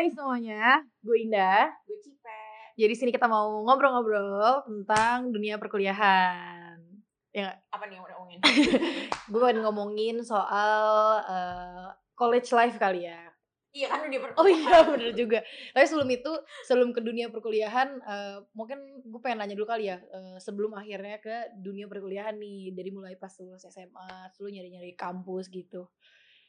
Hai semuanya, gue Indah. Gue Cipe. Jadi sini kita mau ngobrol-ngobrol tentang dunia perkuliahan. Ya? Apa nih yang mau ngomongin? gue pengen ngomongin soal eh, college life kali ya. iya kan udah Oh iya bener juga. Tapi sebelum itu, sebelum ke dunia perkuliahan, eh, mungkin gue pengen nanya dulu kali ya. eh, sebelum akhirnya ke dunia perkuliahan nih, dari mulai pas lulus SMA, lu nyari-nyari kampus gitu.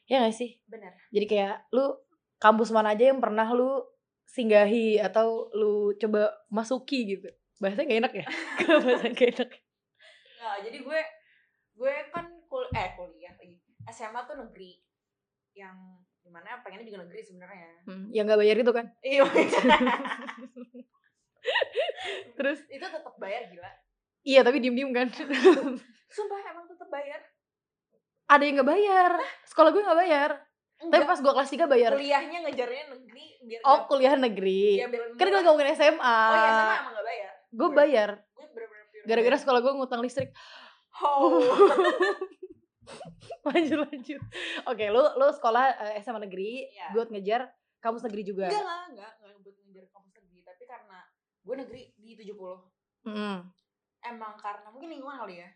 Ya gak sih? Bener. Jadi kayak lu kampus mana aja yang pernah lu singgahi atau lu coba masuki gitu. Bahasanya gak enak ya? Bahasanya gak enak? Nah, jadi gue gue kan kul eh kuliah lagi. SMA tuh negeri yang di mana pengennya juga negeri sebenarnya. Hmm, yang gak bayar itu kan? Iya. Terus? itu tetap bayar gila. Iya tapi diem-diem kan? Sumpah emang tetap bayar. Ada yang gak bayar. Sekolah gue gak bayar. Tapi Enggak. pas gue kelas 3 bayar. kuliahnya ngejarnya negeri biar Oh nggak- kuliah negeri. Iya, biar Kan gue ngomongin SMA. Oh iya SMA emang gak bayar. Gue bayar. Bener-bener pure Gara-gara bayar. sekolah gue ngutang listrik. Oh. lanjut lanjut. Oke, lu lu sekolah eh, SMA negeri, Iya. gue ngejar kampus negeri juga. Enggak lah, enggak, enggak buat ngejar kampus negeri, tapi karena gue negeri di 70. Mm, Emang karena mungkin lingkungan kali ya.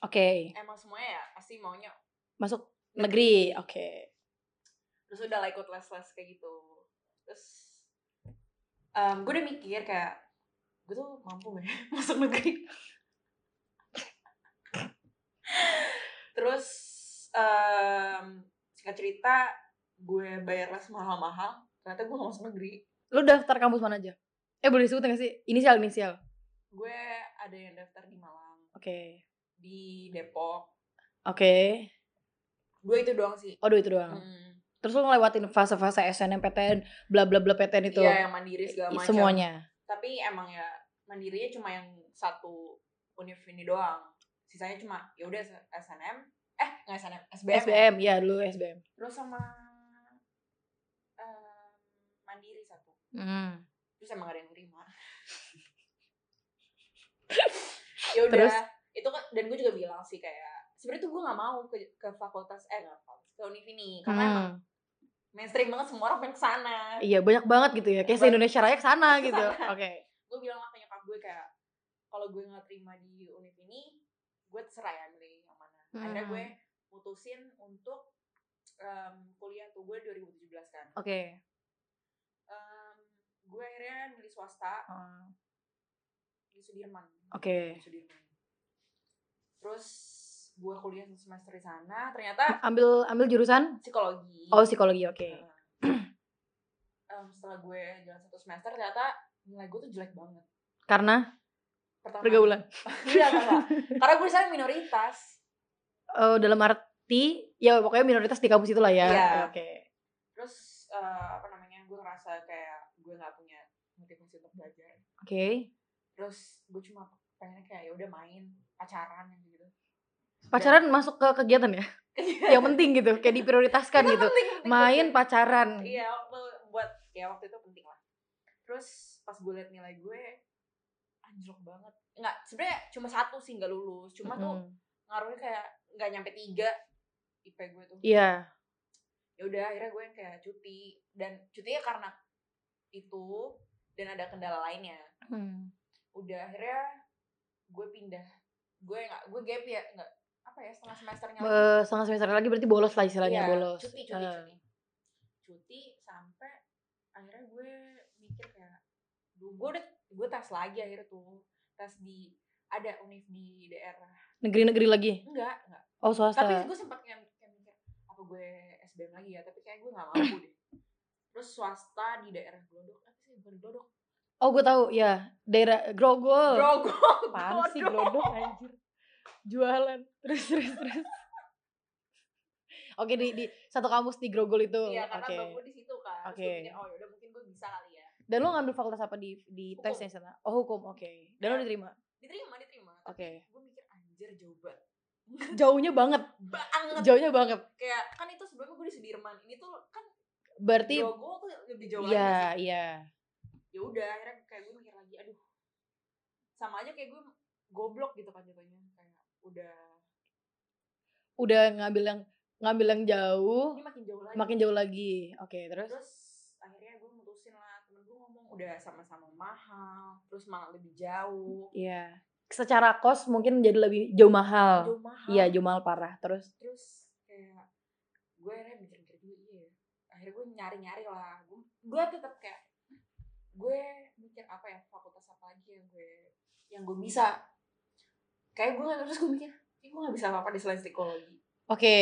Oke, Emang semuanya ya pasti maunya masuk negeri. Oke. Terus udah lah ikut les-les kayak gitu terus em, gue udah mikir kayak gue tuh mampu gak ya masuk negeri terus em, singkat cerita gue bayar les mahal-mahal ternyata gue gak masuk negeri Lu daftar kampus mana aja? Eh boleh disebut gak sih? Inisial inisial. gue ada yang daftar di Malang Oke. di Depok Oke. gue itu doang sih Oh, dua itu doang. Hmm. Terus lu ngelewatin fase-fase SNMPTN, bla bla bla PTN itu. Iya yang mandiri segala macam Semuanya. tapi emang ya mandirinya cuma yang satu univ ini doang sisanya cuma ya udah SNM eh nggak SNM SBM, ya. SBM, ya dulu SBM. terus sama em, mandiri satu Hmm. terus emang gak ada yang nerima ya udah itu kan dan gue juga bilang sih kayak sebenarnya tuh gue nggak mau ke, ke fakultas eh fakultas ke univ ini karena emang Hmm. mainstream banget semua orang pengen ke sana Iya, banyak banget gitu ya. Kayak Banyak. se-Indonesia Raya ke sana gitu. Ke sana. Oke. gue bilang lah ke nyokap gue kayak kalau gue nggak terima di univ ini gue terserah ya milih yang mana akhirnya Hmm. gue mutusin untuk em, kuliah tuh gue 2017 kan Oke. Em, gue akhirnya milih swasta Hmm. di Sudirman Oke. di Sudirman terus gue kuliah satu semester di sana ternyata Ambil ambil jurusan? psikologi Oh, psikologi. Oke. Em, setelah gue jalan satu semester ternyata nilai gue tuh jelek banget Karena pertama pergaulan. Enggak, enggak. karena gue di sana minoritas Oh, dalam arti ya pokoknya minoritas di kampus itulah ya. Iya. Oke. terus eh, apa namanya gue ngerasa kayak gue nggak punya motivasi untuk belajar Oke. terus gue cuma pengennya kayak ya udah main pacaran yang gitu Pacaran masuk ke kegiatan ya? Yang penting gitu, kayak diprioritaskan Itu gitu. penting, penting Main gue. pacaran. iya waktu buat ya waktu itu penting lah terus pas gue liat nilai gue anjlok banget nggak sebenarnya cuma satu sih nggak lulus cuma tuh Mm. ngaruhnya kayak nggak nyampe tiga IP gue tuh Iya. ya udah akhirnya gue yang kayak cuti dan cutinya karena itu dan ada kendala lainnya Hmm. udah akhirnya gue pindah gue nggak gue gap ya nggak apa ya setengah semesternya lagi. Eh, setengah semester lagi berarti bolos lah istilahnya Iya, bolos. cuti cuti Eh, cuti cuti sampai akhirnya gue mikir kayak gue udah gue tes lagi akhirnya tuh tes di ada univ di daerah Negeri-negeri lagi. enggak enggak Oh, swasta. tapi gue sempat kayak, kayak mikir apa gue SBM lagi ya tapi kayak gue nggak mampu deh terus swasta di daerah Glodok apa sih bukan Glodok Oh, gue tahu ya. Daerah Grogol. Grogol Apaan sih Glodok anjir. Jualan. Terus terus terus. Oke di di satu kampus di Grogol itu. iya karena Oke. bang gue di situ kan Oke. mikir oh yaudah mungkin gue bisa kali ya Dan lo ngambil fakultas apa di di Hukum. tesnya sana? Oh, hukum. Oke. Dan lo Iya. diterima. diterima diterima Oke. tapi gue mikir anjir jauh banget Jauhnya banget. banget Jauhnya banget. kayak kan itu sebelumnya gue di Sudirman ini tuh kan Berarti Grogol tuh lebih jauh lagi iya, nggak sih? iya. ya udah akhirnya kayak gue mikir lagi aduh sama aja kayak gue goblok gitu kan jatuhnya udah Udah ngambil yang ngambil yang jauh, ini makin jauh lagi makin jauh lagi. Oke, terus terus akhirnya gue mutusin lah temen gue ngomong udah sama-sama mahal terus malah lebih jauh Iya. Secara kos mungkin jadi lebih jauh mahal. jauh mahal Iya, jauh mahal parah. Terus terus kayak gue akhirnya mikir-mikir juga iya ya. akhirnya gue nyari-nyari lah gue gue tetap kayak gue mikir apa ya fakultas apa lagi yang gue yang gue bisa kayak gue nggak terus gue mikir kayak gue nggak bisa apa-apa di selain psikologi oke,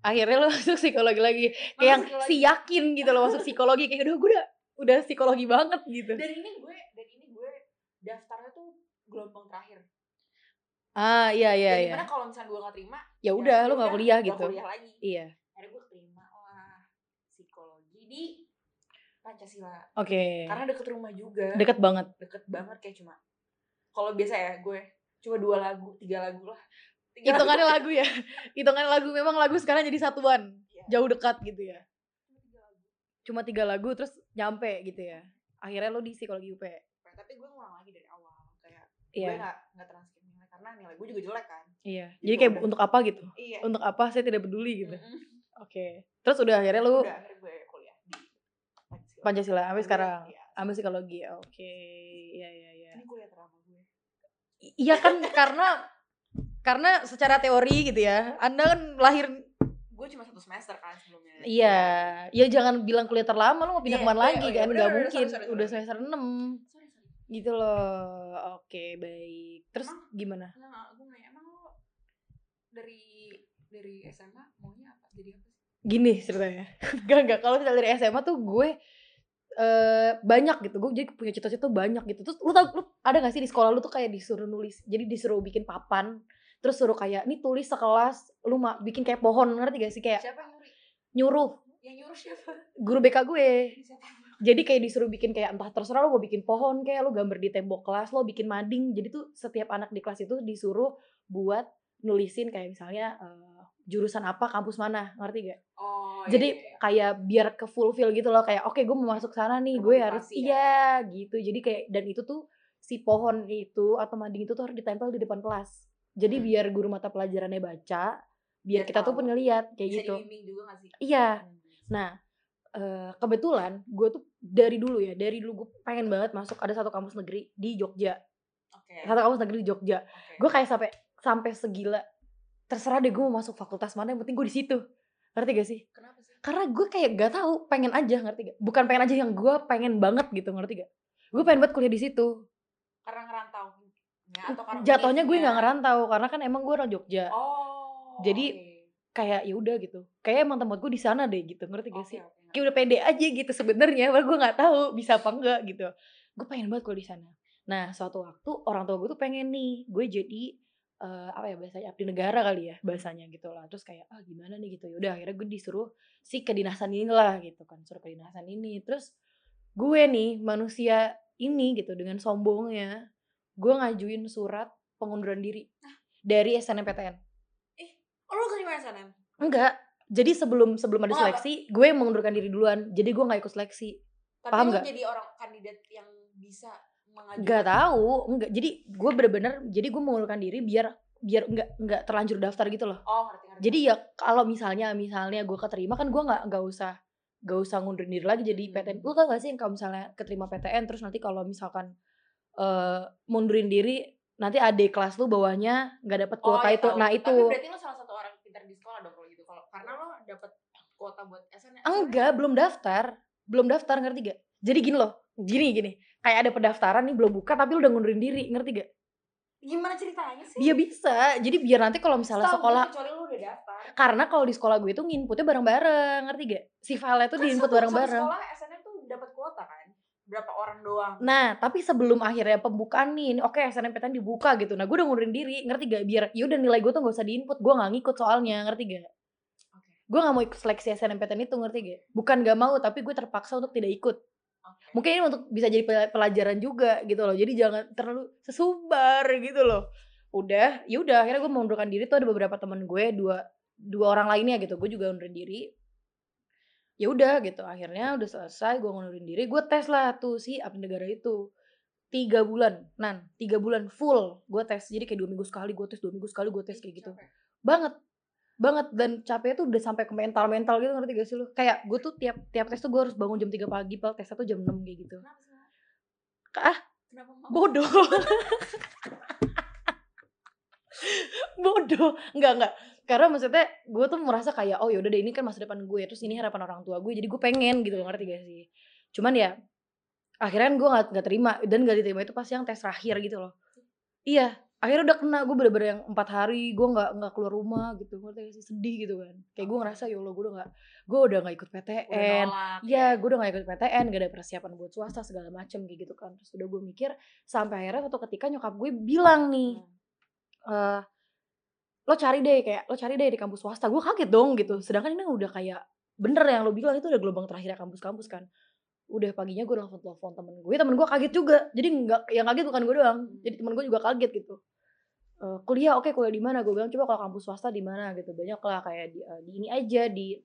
akhirnya lo masuk psikologi lagi. Kayak yang psikologi. si yakin gitu loh masuk psikologi kayak udah gue udah udah psikologi banget gitu. dan ini gue dan ini gue daftarnya tuh gelombang terakhir Ah, iya iya Jadi iya. gimana kalau misalnya gue gak terima Ya udah lo gak kuliah gitu. kuliah lagi Iya. akhirnya gue terima lah psikologi di Pancasila Oke. karena deket rumah juga Deket banget. deket banget kayak cuma kalau biasa ya gue cuma dua lagu tiga lagu lah tiga Hitungannya lagu ya. Hitungannya lagu memang lagu sekarang jadi satuan. Iya. Jauh dekat gitu ya. Cuma tiga lagu. Terus nyampe gitu ya. Akhirnya lo di psikologi UP. Nah, tapi gue ngulang lagi dari awal kayak gue Iya. nggak nggak transkrip nilai karena nilai gue juga jelek kan Iya. Jadi Jadi kayak udah. untuk apa gitu? iya Untuk apa saya tidak peduli gitu. Mm-mm. Oke. Terus udah akhirnya lu udah akhirnya gue kuliah di Pancasila Ambil- sekarang. iya. Ambil psikologi. Oke. Iya iya iya. ini kuliah Iya kan karena karena secara teori gitu ya. Anda kan lahir gue cuma satu semester kan sebelumnya iya. Ya jangan bilang kuliah terlama lu mau pindah Iya, ke mana iya, lagi oh kan nggak udah, mungkin. sorry, sorry, Udah semester 6 sorry sorry gitu loh. Oke, baik. Terus Emang? gimana? Enggak, gue nanya emang lo dari dari SMA maunya apa jadi apa sih Gini ceritanya. Enggak enggak kalau misalnya dari SMA tuh gue eh banyak gitu. Gue jadi punya cita-cita banyak gitu. Terus lu tau lu ada gak sih di sekolah lu tuh kayak disuruh nulis. Jadi disuruh bikin papan terus suruh kayak nih tulis sekelas lu mah bikin kayak pohon ngerti gak sih? Kayak siapa yang nyuri? nyuruh. Yang nyuruh siapa? Guru BK gue. Siapa jadi kayak disuruh bikin kayak entah terserah lo mau bikin pohon kayak lo gambar di tembok kelas lo bikin mading. Jadi tuh setiap anak di kelas itu disuruh buat nulisin kayak misalnya eh, jurusan apa kampus mana ngerti gak oh jadi iya, iya. kayak biar ke fulfill gitu loh kayak oke gue mau masuk sana nih gue harus ya. iya gitu jadi kayak dan itu tuh si pohon itu atau mading itu tuh harus ditempel di depan kelas jadi Hmm. biar guru mata pelajarannya baca biar Biar kita tuh tahu. pun ngeliat kayak bisa gitu juga gak sih iya Hmm. Nah, eh, kebetulan gue tuh dari dulu ya, dari dulu gue pengen banget masuk ada satu kampus negeri di Jogja. oke Satu kampus negeri di Jogja. oke. Gue kayak sampai sampai segila terserah deh gue mau masuk fakultas mana yang penting gue di situ. Ngerti gak sih? kenapa sih Karena gue kayak gak tahu, pengen aja ngerti gak? Bukan pengen aja yang gue pengen banget gitu, ngerti gak? Gue pengen banget kuliah di situ. karena ngerantau atau karena Jatuhnya gue nggak ngerantau karena kan emang gue orang Jogja. oh Jadi, oke. Kayak ya udah gitu. Kayak emang tempat gue di sana deh gitu, ngerti gak Oke, sih? oke, kayak udah pede aja gitu sebenarnya padahal gue nggak tahu bisa apa enggak gitu gue pengen banget kuliah di sana nah suatu waktu orang tua gue tuh pengen nih gue jadi eh, apa ya bahasanya abdi negara kali ya bahasanya gitu lah. Terus kayak ah gimana nih? gitu. Ya udah akhirnya gue disuruh si kedinasan inilah gitu kan suruh kedinasan ini. Terus gue nih manusia ini gitu dengan sombongnya gue ngajuin surat pengunduran diri dari SNMPTN oh lo terima SNM enggak. Jadi sebelum sebelum ada Oh, apa? seleksi gue yang mengundurkan diri duluan. Jadi gue nggak ikut seleksi. Tapi Paham lo nggak? jadi orang kandidat yang bisa mengajukan Gak tahu, enggak. Jadi gue bener-bener, jadi gue mengundurkan diri biar biar enggak enggak terlanjur daftar gitu loh. oh ngerti ngerti Jadi ya kalau misalnya misalnya gue keterima kan gue nggak nggak usah gak usah ngundurin diri lagi jadi Hmm. PTN. Lu tau gak sih yang kalau misalnya keterima PTN terus nanti kalau misalkan eh mundurin diri nanti adik kelas lu bawahnya nggak dapet Oh, kuota iya itu. tahu. Nah tapi itu berarti lo salah satu orang pintar di sekolah dong kalau gitu kalau karena lo dapet kuota buat SNM enggak belum daftar, belum daftar ngerti gak? Jadi gini loh, gini gini, kayak ada pendaftaran nih belum buka tapi lu udah ngundurin diri ngerti gak? gimana ceritanya sih? Dia bisa, jadi biar nanti kalau misalnya gue sekolah kecuali lo udah daftar. Karena kalau di sekolah gue itu nginputnya bareng-bareng ngerti gak? Si file itu Kan diinput bareng-bareng. sekolah SNM tuh dapat kuota kan? Berapa orang doang? Nah tapi sebelum akhirnya pembukaan nih oke SNMPTN dibuka gitu. Nah gue udah ngundurin diri ngerti gak? Biar yaudah nilai gue tuh gak usah diinput gue gak ngikut soalnya ngerti gak? Gue gak mau ikut seleksi SNMPTN itu ngerti gak? Bukan gak mau tapi gue terpaksa untuk tidak ikut Mungkin ini untuk bisa jadi pel- pelajaran juga gitu loh. Jadi jangan terlalu sesumbar gitu loh. Udah ya udah akhirnya gue mengundurkan diri tuh ada beberapa teman gue dua dua orang lainnya gitu. Gue juga undurin diri. Ya udah gitu akhirnya udah selesai gue ngundurin diri. Gue tes lah tuh si abdi negara itu. Tiga bulan nan tiga bulan full gue tes. Jadi kayak dua minggu sekali gue tes dua minggu sekali gue tes kayak gitu. banget banget dan capeknya tuh udah sampai ke mental mental gitu ngerti gak sih lu? Kayak gue tuh tiap tiap tes tuh gue harus bangun jam 3 pagi padahal tesnya tuh jam 6 kayak gitu. Kenapa ah Kenapa bodoh. Bodoh. Nggak nggak karena maksudnya gue tuh merasa kayak oh yaudah deh ini kan masa depan gue terus ini harapan orang tua gue jadi gue pengen gitu ngerti gak sih? Cuman ya akhirnya kan gue nggak terima dan gak diterima itu pas yang tes terakhir gitu loh. Iya akhirnya udah kena gue bener-bener yang empat hari gue nggak nggak keluar rumah gitu gak sih sedih gitu kan kayak gue ngerasa ya allah gue udah nggak gue udah nggak ikut PTN nolak, Iya, gue udah gak ikut PTN, gak ada persiapan buat swasta segala macem kayak gitu kan. Terus udah gue mikir sampai akhirnya suatu ketika nyokap gue bilang nih, Hmm. eh lo cari deh kayak lo cari deh di kampus swasta. Gue kaget dong gitu. Sedangkan ini udah kayak bener yang lo bilang itu udah gelombang terakhir kampus-kampus kan. Udah paginya gue telepon telepon temen gue, temen gue kaget juga. Jadi nggak yang kaget bukan gue doang. Jadi temen gue juga kaget gitu. Eh, kuliah oke kuliah di mana? Gue bilang coba kalau kampus swasta di mana? Gitu. Banyak lah kayak di, eh, di ini aja di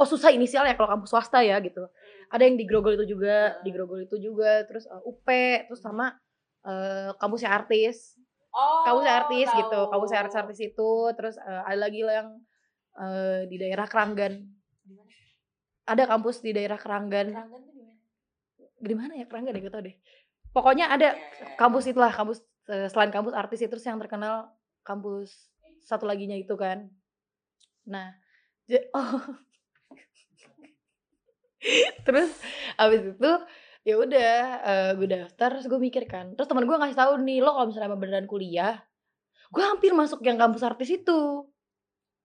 oh susah inisial ya kalau kampus swasta ya gitu. Ada yang di Grogol itu juga Hmm. di Grogol itu juga. Terus eh, UP terus sama eh, kampusnya artis. Oh, kampusnya artis gitu tahu. kampusnya artis artis itu. Terus eh, ada lagi lah yang eh, di daerah Keranggan. Ada kampus di daerah Keranggan. Keranggan di mana? ya Keranggan ya gak tau deh pokoknya ada Oke. kampus itulah kampus eh, selain kampus artis itu terus yang terkenal kampus satu laginya itu kan nah oh terus abis itu ya udah eh, gue daftar terus gue mikir kan terus teman gue ngasih tahu nih lo kalau misalnya beneran kuliah gue hampir masuk yang kampus artis itu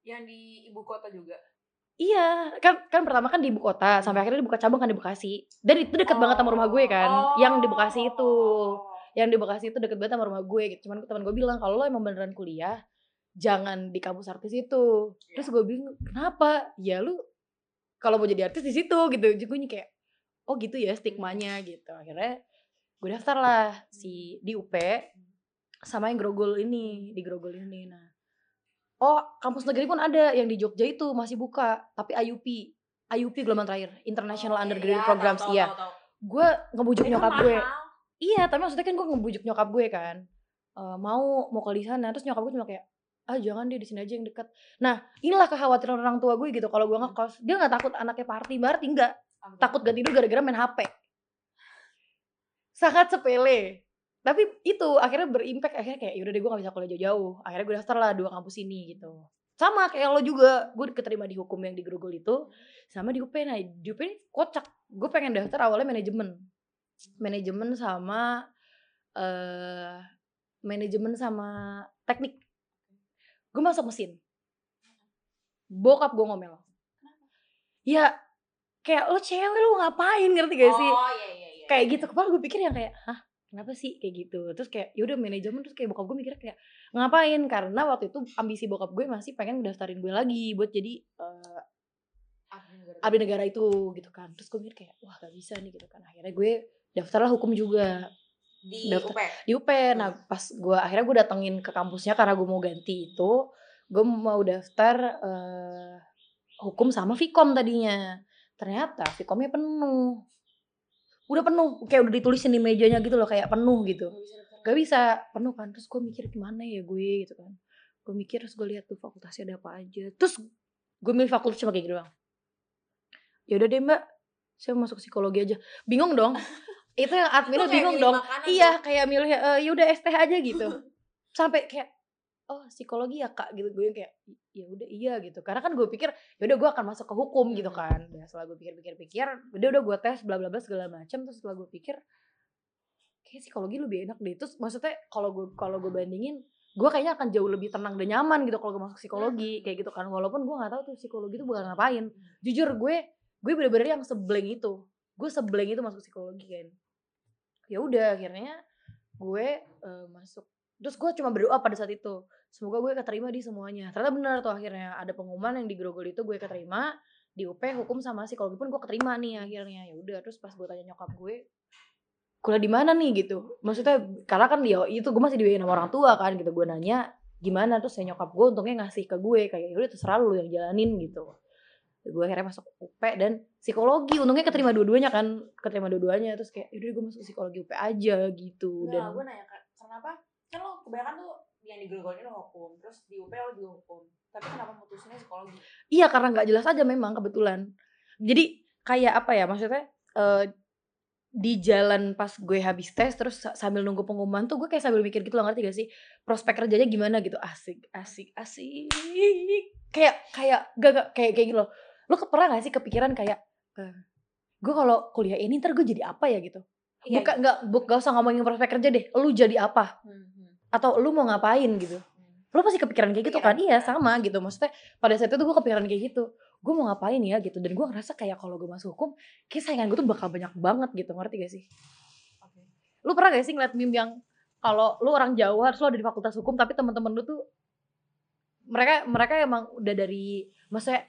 Yang di ibu kota juga. Iya kan kan pertama kan di ibu kota sampai akhirnya dibuka cabang kan di Bekasi dan itu deket banget sama rumah gue kan yang di Bekasi itu Oh. yang di Bekasi itu deket banget sama rumah gue gitu. Cuman teman gue bilang kalau lo emang beneran kuliah jangan di kampus artis itu. Terus gue bingung kenapa? Ya lu kalau mau jadi artis di situ gitu. Jadi gue kayak oh gitu ya stigmanya gitu. Akhirnya gue daftar lah si di UP sama yang Grogol ini di Grogol ini. Nah, oh kampus negeri pun ada yang di Jogja itu masih buka tapi IUP IUP gelombang terakhir International Oh, Undergraduate iya, Programs tahu, iya. Gue ngebujuk nyokap mahal. gue. Iya, tapi maksudnya kan gue ngebujuk nyokap gue kan. Eh, mau mau ke di sana terus nyokap gue cuma kayak ah jangan deh di sini aja yang deket. Nah inilah kekhawatiran orang tua gue gitu. Kalau gue ngekos dia nggak takut anaknya party party nggak Apa? takut gak tidur gara-gara main HP. Sangat sepele. Tapi itu akhirnya berimpact akhirnya kayak yaudah deh gue gak bisa kuliah jauh-jauh. Akhirnya gue daftar lah dua kampus ini gitu. Sama kayak lo juga, gue keterima di hukum yang di Grogol itu sama di UP. Nah di UP ini kocak. Gue pengen daftar awalnya manajemen. Manajemen sama eh manajemen sama teknik. Gue masuk mesin. Bokap gue ngomel. Ya kayak lo cewek lo ngapain ngerti gak sih? Oh iya iya iya. kayak gitu kepala gue pikir yang kayak hah kenapa sih? Kayak gitu. Terus kayak yaudah manajemen terus kayak bokap gue mikir kayak ngapain? Karena waktu itu ambisi bokap gue masih pengen daftarin gue lagi buat jadi eh, Abdi negara. itu gitu kan. Terus gue mikir kayak wah gak bisa nih gitu kan. Akhirnya gue daftarlah hukum juga. Di daftar- UP. di UP nah pas gue akhirnya gue datengin ke kampusnya karena gue mau ganti itu gue mau daftar eh, hukum sama Vkom tadinya. Ternyata Vkomnya penuh udah penuh kayak udah ditulisin di mejanya gitu loh kayak penuh gitu. Gak bisa penuh kan. Terus gue mikir gimana ya gue? gitu kan. Gue mikir terus gue lihat tuh fakultasnya ada apa aja. Terus gue milih fakultas cuma kayak gitu doang. Ya udah deh mbak. Saya masuk psikologi aja. Bingung dong. Itu yang kayak bingung dong. iya kayak milih eh, ya udah STH aja gitu. Sampai kayak oh psikologi ya kak gitu. Gue kayak ya udah iya gitu. Karena kan gue pikir ya udah gue akan masuk ke hukum gitu Hmm. kan. Dan setelah gue pikir-pikir-pikir udah udah gue tes bla bla bla segala macam terus setelah gue pikir kayak psikologi lebih enak deh. Terus maksudnya kalau gue kalau gue bandingin gue kayaknya akan jauh lebih tenang dan nyaman gitu kalau gue masuk psikologi Hmm. kayak gitu kan. Walaupun gue nggak tahu tuh psikologi itu bakal ngapain. Jujur gue gue bener-bener yang sebleng itu. Gue sebleng itu masuk psikologi kan. Ya udah akhirnya gue eh, masuk terus gue cuma berdoa pada saat itu semoga gue keterima di semuanya. Ternyata benar tuh akhirnya ada pengumuman yang di Grogol itu gue keterima di UP hukum sama psikologi pun gue keterima nih akhirnya. Ya udah terus pas gue tanya nyokap gue kuliah di mana nih? Gitu. Maksudnya karena kan dia itu gue masih dibiayain sama orang tua kan gitu gue nanya gimana? Terus ya nyokap gue untungnya ngasih ke gue kayak ya udah terserah lu yang jalanin gitu. Gue akhirnya masuk UP dan psikologi untungnya keterima dua-duanya kan keterima dua-duanya. Terus kayak yaudah gue masuk psikologi UP aja gitu. Nggak, dan gue nanya kenapa? Kan lo kebanyakan tuh yang digelogolin lo hukum terus di UP lo juga hukum. Tapi kenapa mutusinnya psikologi? Iya karena nggak jelas aja memang kebetulan. Jadi kayak apa ya maksudnya eh, di jalan pas gue habis tes terus sa- sambil nunggu pengumuman tuh gue kayak sambil mikir gitu loh ngerti gak sih? Prospek kerjanya gimana gitu. Asik asik asik. Kayak kayak gak, gak kayak kayak gitu loh. Lu ke- pernah gak sih kepikiran kayak eh, gue kalau kuliah ini ntar gue jadi apa ya gitu? Iya, bukan nggak bu, gak usah ngomongin prospek kerja deh lu jadi apa? Hmm, atau lu mau ngapain gitu. Lu pasti kepikiran kayak gitu kan? Iya kan. sama gitu. Maksudnya pada saat itu gue kepikiran kayak gitu. Gue mau ngapain ya gitu. Dan gue ngerasa kayak kalau gue masuk hukum kayak saingan gue tuh bakal banyak banget gitu. Ngerti gak sih? Oke. lu pernah gak sih ngeliat meme yang kalau lu orang Jawa terus lu ada di fakultas hukum tapi teman-teman lu tuh mereka mereka emang udah dari maksudnya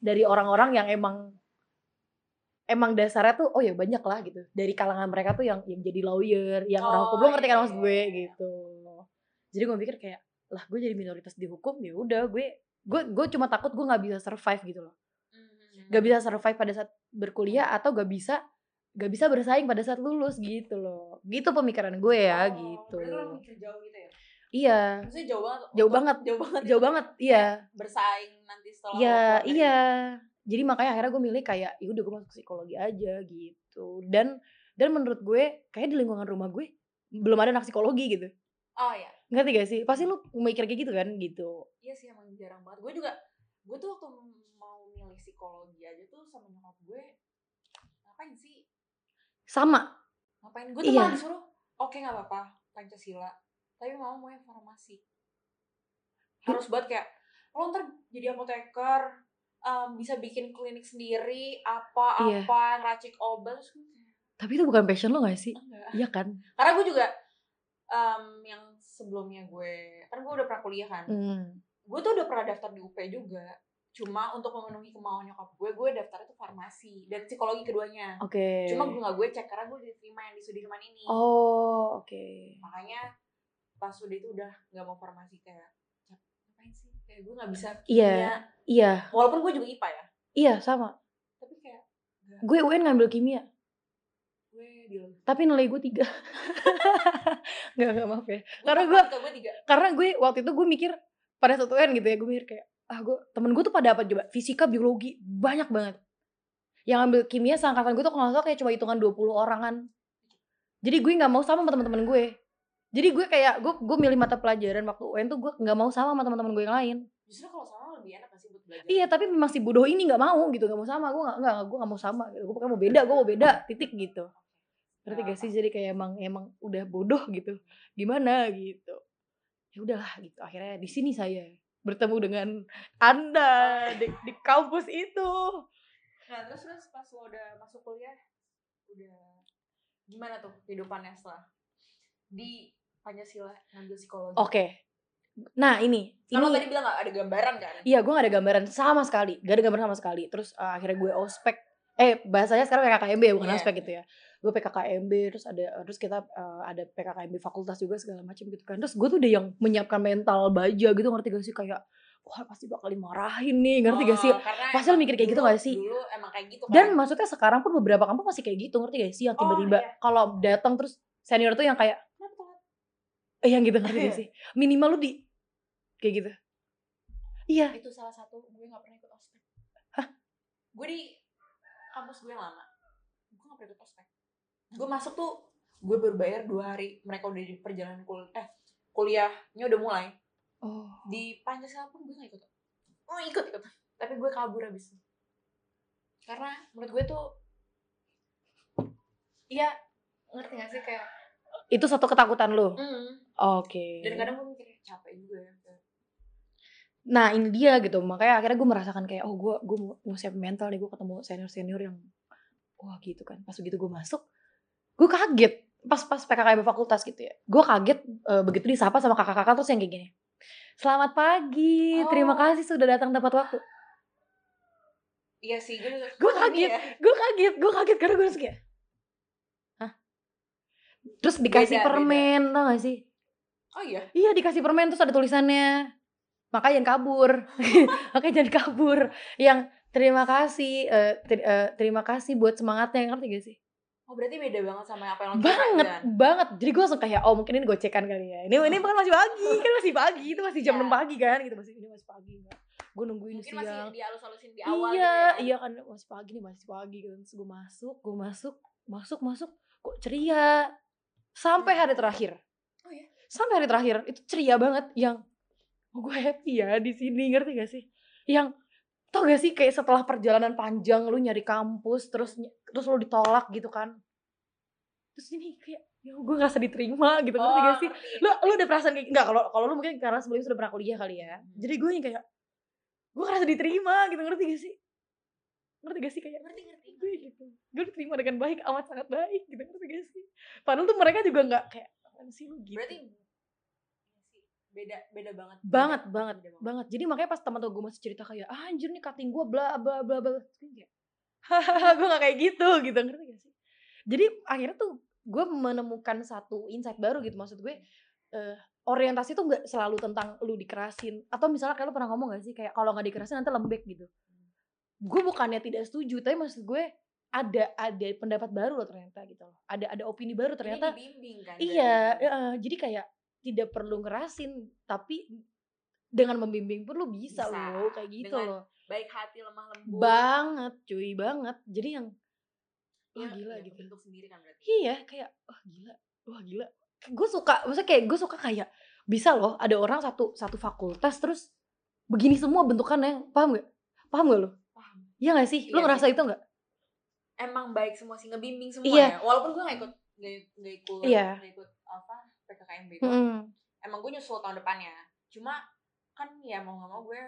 dari orang-orang yang emang emang dasarnya tuh oh ya banyak lah gitu. Dari kalangan mereka tuh yang yang jadi lawyer yang orang hukum. Lu Oh, ngerti iya, kan iya, maksud gue? iya, iya. gitu jadi gue mikir kayak lah gue jadi minoritas di hukum ya udah gue gue gue cuma takut gue nggak bisa survive gitu loh. Hmm, gak bisa survive pada saat berkuliah atau gak bisa gak bisa bersaing pada saat lulus gitu loh. Gitu pemikiran gue ya Oh, gitu. lo mikir jauh gitu ya? Iya. Maksudnya jauh banget Jauh banget. jauh banget jauh banget iya. Bersaing nanti setelah iya iya. Jadi makanya akhirnya gue milih kayak ya udah gue masuk psikologi aja gitu. Dan dan menurut gue kayak di lingkungan rumah gue belum ada anak psikologi gitu oh iya. Ngerti gak sih? Pasti lu mikir kayak gitu kan gitu. Iya sih emang jarang banget. Gue juga gue tuh waktu mau milih psikologi aja tuh sama nyokap gue ngapain sih? Sama. Ngapain? Gue tuh Iya. malah disuruh oke nggak apa-apa pancasila. Tapi mau mau yang farmasi. Harus buat kayak lo ntar jadi apoteker em, bisa bikin klinik sendiri apa Iya. ngeracik obat. Tapi itu bukan passion lo gak sih? Enggak. Iya kan? Karena gue juga em, yang sebelumnya gue kan gue udah pernah kuliah kan hmm. gue tuh udah pernah daftar di UP juga. Cuma untuk memenuhi kemauan nyokap gue gue daftar itu farmasi dan psikologi keduanya. Oke. Cuma gue gak gue cek karena gue diterima yang di Sudirman ini. Oh oke. Makanya pas udah itu udah nggak mau farmasi kayak "Cap, ngapain sih? Kayak gue nggak bisa Iya. kimia iya. Walaupun gue juga IPA ya. Iya sama. Tapi kayak gue UN ngambil kimia gue di tapi nilai gue tiga. Nggak nggak maaf ya. Karena gue- karena gue waktu itu gue mikir pada satu UN gitu ya gue mikir kayak ah gue temen gue tuh pada apa coba? Fisika biologi banyak banget. Yang ambil kimia seangkatan gue tuh kalau nggak kayak cuma hitungan 20 orangan. Jadi gue nggak mau sama sama teman-teman gue. Jadi gue kayak gue gue milih mata pelajaran waktu UN tuh gue nggak mau sama sama teman-teman gue yang lain. Justru kalau sama lebih enak sih buat belajar? Iya tapi memang si bodoh ini nggak mau gitu nggak mau sama. Gue nggak nggak gue nggak mau sama gitu. gue pokoknya mau beda gue mau beda titik gitu ngerti gak sih? Jadi kayak emang emang udah bodoh gitu. Gimana gitu? Ya udahlah gitu. Akhirnya di sini saya bertemu dengan anda di, di kampus itu. Nah terus terus pas lo udah masuk kuliah udah gimana tuh kehidupannya setelah di Pancasila ngambil psikologi? Oke. Nah ini ini tadi bilang gak ada gambaran kan? Iya gue gak ada gambaran sama sekali. Gak ada gambaran sama sekali. Terus uh, akhirnya gue ospek. Eh bahasanya sekarang PKKMB ya bukan Iya. ospek gitu ya gue PKKMB terus ada terus kita uh, ada PKKMB fakultas juga segala macam gitu kan. Terus gue tuh udah yang menyiapkan mental baja gitu ngerti gak sih? Kayak wah pasti bakal dimarahin nih. Ngerti gak sih? Oh, Pasti lo mikir kayak gitu dulu- gak sih? dulu emang kayak gitu kan dan maksudnya sekarang pun beberapa kampus masih kayak gitu ngerti gak sih? Yang Oh, tiba-tiba iya. kalau datang terus senior tuh yang kayak eh yang gitu ngerti gak sih? Minimal lu di kayak gitu. Iya. Itu salah satu gue gak pernah ikut ospek. Gue di kampus gue yang lama. Gue gak pernah ikut ospek gue masuk tuh gue baru bayar dua hari. Mereka udah di perjalanan kul eh kuliahnya udah mulai. Oh. Di Pancasila pun gue gak ikut. Oh ikut ikut. Tapi gue kabur abis itu. karena menurut gue tuh iya ngerti gak sih kayak itu satu ketakutan lu? Mm, oke. Dan kadang gue mikir capek juga ya nah ini dia gitu. Makanya akhirnya gue merasakan kayak oh gue gue mau, mau siap mental nih. Gue ketemu senior senior yang wah gitu kan. Pas begitu gue masuk gue kaget pas pas PKKMB fakultas gitu ya gue kaget eh, begitu disapa sama kakak-kakak terus yang kayak gini selamat pagi terima Oh. kasih sudah datang tepat waktu iya sih gue Gue kaget. ya? gue kaget gue kaget karena gue harus kayak hah terus dikasih Beda, beda. permen tau gak sih oh iya iya dikasih permen terus ada tulisannya makanya jangan kabur makanya jangan kabur yang terima kasih eh, ter- eh, terima kasih buat semangatnya ngerti gak sih Oh berarti beda banget sama apa yang lo banget kan? banget. Jadi gue langsung kayak oh mungkin ini gocekan kali ya. Ini ini kan masih pagi kan masih pagi itu masih jam Iya. 6 pagi kan gitu. Masih ini masih pagi enggak gue nungguin Mungkin masih siang. dihalus-halusin di awal iya gitu ya. iya kan masih pagi nih masih pagi kan terus gue masuk gue masuk masuk masuk. Kok ceria? Sampai hari terakhir. Oh iya? sampai hari terakhir itu ceria banget. Yang oh, gue happy ya di sini. Ngerti gak sih? Yang tau gak sih kayak setelah perjalanan panjang lu nyari kampus terus terus lu ditolak gitu kan. Terus ini kayak ya gue ngerasa diterima gitu ngerti gak sih? Oh, lu lu ada perasaan kayak enggak kalau kalau lu mungkin karena sebelumnya sudah pernah kuliah kali ya Hmm. jadi gue yang kayak gue ngerasa diterima gitu ngerti gak sih? Ngerti gak sih kayak ngerti ngerti gue gitu gue diterima dengan baik amat sangat baik gitu ngerti gak sih? Padahal tuh mereka juga nggak kayak apaan sih lu? Gitu. Berarti iya sih, beda beda banget. Beda. banget banget Beda banget. jadi makanya pas teman gue masih cerita kayak ah, anjir nih cutting gue bla bla bla bla kayak gue gak kayak gitu gitu. Ngerti gak sih? Jadi akhirnya tuh gue menemukan satu insight baru gitu maksud gue eh, orientasi tuh nggak selalu tentang lu dikerasin. Atau misalnya kayak lu pernah ngomong gak sih kayak kalau nggak dikerasin nanti lembek gitu. Gue bukannya tidak setuju tapi maksud gue ada ada pendapat baru loh ternyata gitu loh. Ada ada opini baru ternyata kan Iya, heeh, jadi kayak tidak perlu ngerasin, tapi dengan membimbing pun lu bisa, Bisa, loh, kayak gitu dengan loh. Baik hati lemah lembut Banget, cuy, banget. Jadi yang wah Iya, gila iya, gitu. bentuk sendiri kan berarti Iya, kayak wah gila, wah gila. Gue suka, maksudnya kayak gue suka kayak bisa loh ada orang satu satu fakultas terus begini semua bentukannya, paham gak? Paham gak lo? paham Iya gak sih? Iya ngerasa itu gak? emang baik semua sih ngebimbing semua Iya. ya walaupun gue gak ikut gak, gak ikut Iya. gak ikut apa PKKMB itu emang gue nyusul tahun depannya cuma kan ya mau gak mau gue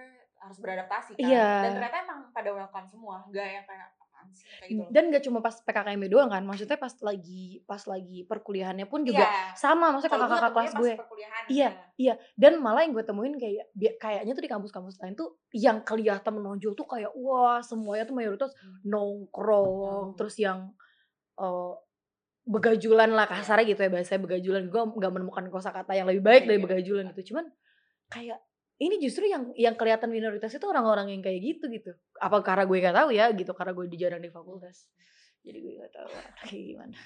harus beradaptasi kan Iya. dan ternyata emang pada welcome semua gak yang kayak sih kayak gitu. Dan gak cuma pas PKKMB doang kan, maksudnya pas lagi pas lagi perkuliahannya pun juga Iya. sama, maksudnya kakak-kakak kelas gue. Iya. ya. Iya, dan malah yang gue temuin kayak kayaknya tuh di kampus-kampus lain tuh yang kelihatan menonjol tuh kayak wah semuanya tuh mayoritas nongkrong, Hmm. terus yang eh, begajulan lah kasarnya gitu ya bahasanya begajulan. Gue nggak menemukan kosakata yang lebih baik Iya, dari iya. begajulan gitu. Cuman kayak ini justru yang yang kelihatan minoritas itu orang-orang yang kayak gitu gitu. Apa karena gue gak tahu ya gitu karena gue di jarang di fakultas. Jadi gue gak tahu kayak gimana.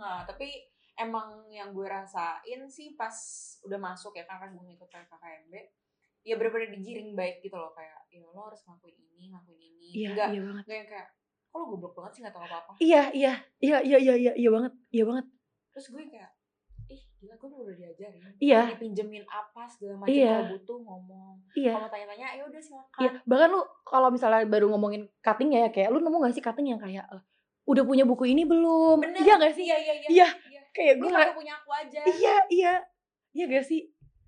Nah, tapi emang yang gue rasain sih pas udah masuk ya karena gue ngikut PKKMB, ya bener-bener digiring baik gitu loh kayak ya lo harus ngelakuin ini, ngelakuin ini. Iya, Enggak, iya banget. enggak yang kayak kok lo goblok banget sih gak tau apa-apa. Iya, iya, iya, iya, iya, iya, iya banget, iya banget. Terus gue kayak ih gila gue udah diajarin. Iya. Gue Dipinjemin apa segala macam Iya. kalau butuh ngomong. Iya. Kalau tanya-tanya ya udah silakan. Iya, bahkan lu kalau misalnya baru ngomongin cutting ya kayak lu nemu gak sih cutting yang kayak eh, udah punya buku ini belum? Bener. Iya gak sih? Iya, iya, iya. Iya. iya. Kayak Gue nggak punya aku aja. iya, iya. Iya gak sih?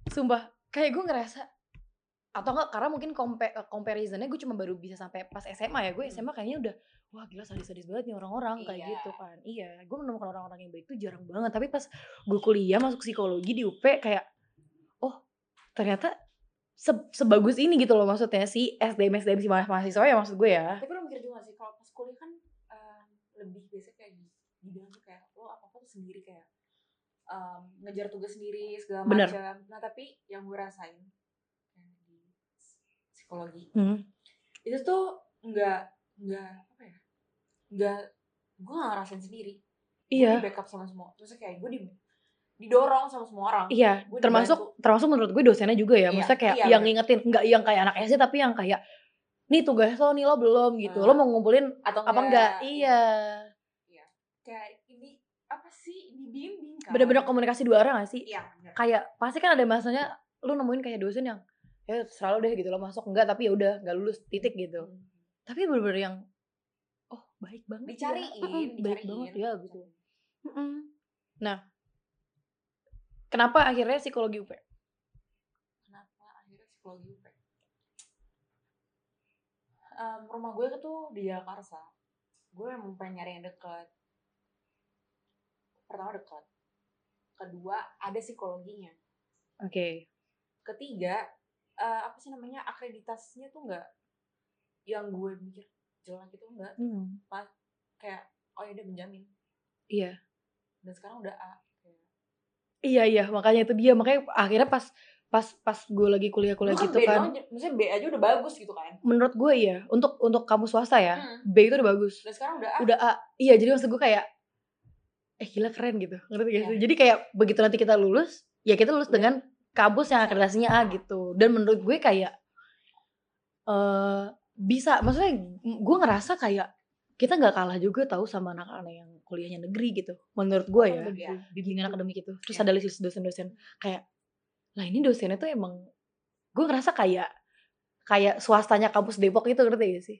Sumpah, kayak gue ngerasa atau enggak karena mungkin compa- eh, comparisonnya gue cuma baru bisa sampai pas SMA ya gue Hmm. SMA kayaknya udah wah gila sadis-sadis banget nih orang-orang kayak Iya. gitu kan iya gue menemukan orang-orang yang baik itu jarang banget tapi pas gue kuliah masuk psikologi di UP kayak oh ternyata se- sebagus ini gitu loh maksudnya si SDM SDM si ma- mahasiswa ya maksud gue ya Tapi lo mikir juga sih kalau pas kuliah kan em, lebih biasa kayak di dibilang tuh kayak lo apa apa tuh sendiri kayak em, ngejar tugas sendiri segala macam. Nah tapi yang gue rasain di psikologi Hmm. itu tuh nggak nggak apa ya nggak gue nggak ngerasain sendiri. Gue Iya, di backup sama semua. Terus kayak gue di didorong sama semua orang. iya. Gue Termasuk dibantu. termasuk menurut gue dosennya juga ya. Iya, Maksudnya kayak iya, yang bener. ngingetin, nggak yang kayak anak SD tapi yang kayak nih tugas lo nih lo belum gitu. Lo Ah. mau ngumpulin atau apa enggak? Iya. Kayak ini apa sih dibimbing kan? Bener-bener komunikasi dua arah gak sih? Iya. bener. Kayak pasti kan ada masanya lu nemuin kayak dosen yang ya selalu deh gitu lo masuk enggak tapi ya udah nggak lulus titik gitu. Hmm. Tapi bener-bener yang oh baik banget ya. Dicariin, baik dicariin. banget ya gitu. Nah, kenapa akhirnya psikologi UP? kenapa akhirnya psikologi UP Em, rumah gue tuh di Jakarta gue emang pengen nyari yang deket pertama deket kedua ada psikologinya Oke. ketiga eh, apa sih namanya akreditasinya tuh enggak yang gue mikir jelek itu enggak. Hmm. kayak oh ya udah menjamin. Iya. dan sekarang udah A Kayak, Iya iya makanya itu dia. Makanya akhirnya pas pas pas gue lagi kuliah-kuliah lu gitu B kan doang, maksudnya B aja udah bagus gitu kan? Menurut gue iya. Untuk untuk kamu swasta ya Hmm. B itu udah bagus. Dan sekarang udah A. Udah A. Iya jadi maksud gue kayak eh gila keren gitu. Ngerti gak Iya. sih jadi kayak begitu nanti kita lulus ya kita lulus Udah. dengan kampus yang akreditasinya A gitu. Dan menurut gue kayak eh bisa maksudnya gue ngerasa kayak kita nggak kalah juga tahu sama anak-anak yang kuliahnya negeri gitu menurut gue ya menurut gue. bimbingan akademik itu terus Iya. ada list dosen-dosen kayak lah ini dosennya tuh emang gue ngerasa kayak kayak swastanya kampus Depok itu ngerti gak sih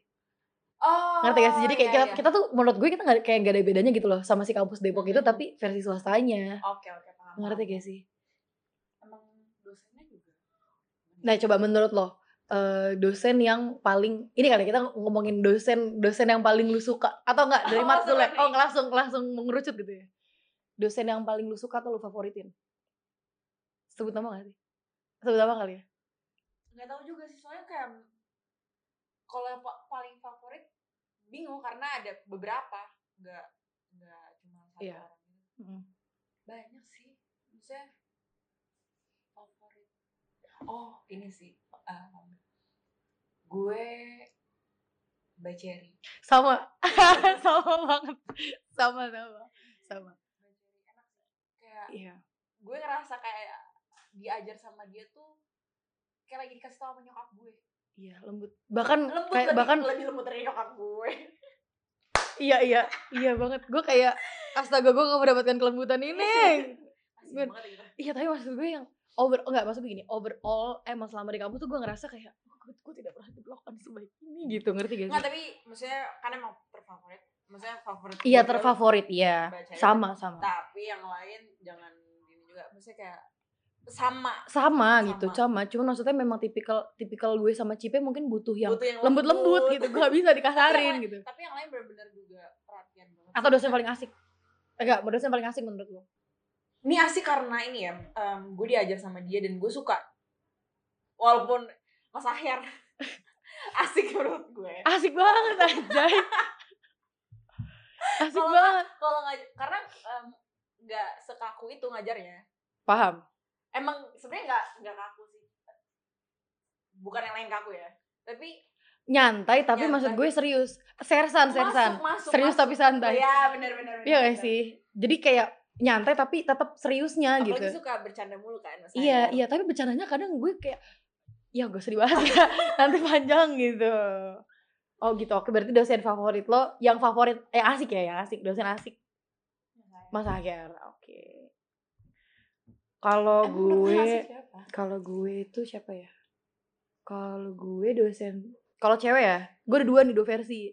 Oh, ngerti gak sih jadi kayak iya, kita, iya. kita tuh menurut gue kita nggak kayak gak ada bedanya gitu loh sama si kampus Depok itu Mhm. tapi versi swastanya Oke oke paham. ngerti gak sih Emang dosennya juga. nah coba menurut lo eh, dosen yang paling ini kali kita ngomongin dosen dosen yang paling lu suka atau enggak dari Oh, matkul ya. oh langsung langsung mengerucut gitu ya. Dosen yang paling lu suka atau lu favoritin? Sebut nama gak sih? Sebut nama kali ya. Nggak tahu juga sih soalnya kayak kalau yang pa- paling favorit bingung karena ada beberapa nggak nggak cuma satu Iya. orang gitu. banyak sih maksudnya favorit. Oh ini sih um, gue Mbak Cherry. Sama. Sama. Banget. Sama sama. Sama. Kayak iya. gue ngerasa kayak diajar sama dia tuh kayak lagi dikasih tau sama nyokap gue. Iya lembut. Bahkan lembut kayak lebih, bahkan lebih lembut dari nyokap gue. Iya iya. Iya banget. Gue kayak astaga gue gak mendapatkan kelembutan ini. Gue- gitu. Iya tapi maksud gue yang over oh, enggak maksud begini overall emang selama di kampus tuh gue ngerasa kayak gue, tidak pernah diperlakukan sebaik ini gitu ngerti gak Nggak, sih? tapi maksudnya kan emang terfavorit. Maksudnya favorit. Iya terfavorit iya itu. sama sama Tapi yang lain jangan gini juga. Maksudnya kayak sama. sama gitu Sama. cuman maksudnya memang tipikal tipikal gue sama Cipe mungkin butuh yang Butuh yang lembut-lembut gitu gue gak bisa dikasarin lain- gitu Tapi yang lain benar-benar juga perhatian banget. atau dosen paling asik enggak dosen paling asik menurut lo Ini asik karena ini ya. em, gue diajar sama dia dan gue suka. Walaupun Mas Ahyar asik menurut gue. asik banget anjay asik Kalau banget Kalau ngaj karena nggak sekaku itu ngajarnya. paham emang sebenarnya nggak nggak kaku sih bukan yang lain kaku ya tapi nyantai tapi Nyantai. maksud gue serius sersan sersan masuk masuk serius masuk. tapi santai iya benar benar Iya gak sih? Jadi kayak nyantai tapi tetap seriusnya apalagi gitu. suka bercanda mulu kan Iya, iya, tapi bercandanya kadang gue kayak ya gak usah dibahas ya, nanti panjang gitu. Oh gitu, oke berarti dosen favorit lo, yang favorit, eh asik ya, yang asik, dosen asik, Mas Akhir, oke. Kalau Emang menurut lu gue, kalau gue itu siapa ya? Kalau gue dosen, kalau cewek ya, gue ada dua nih, dua versi.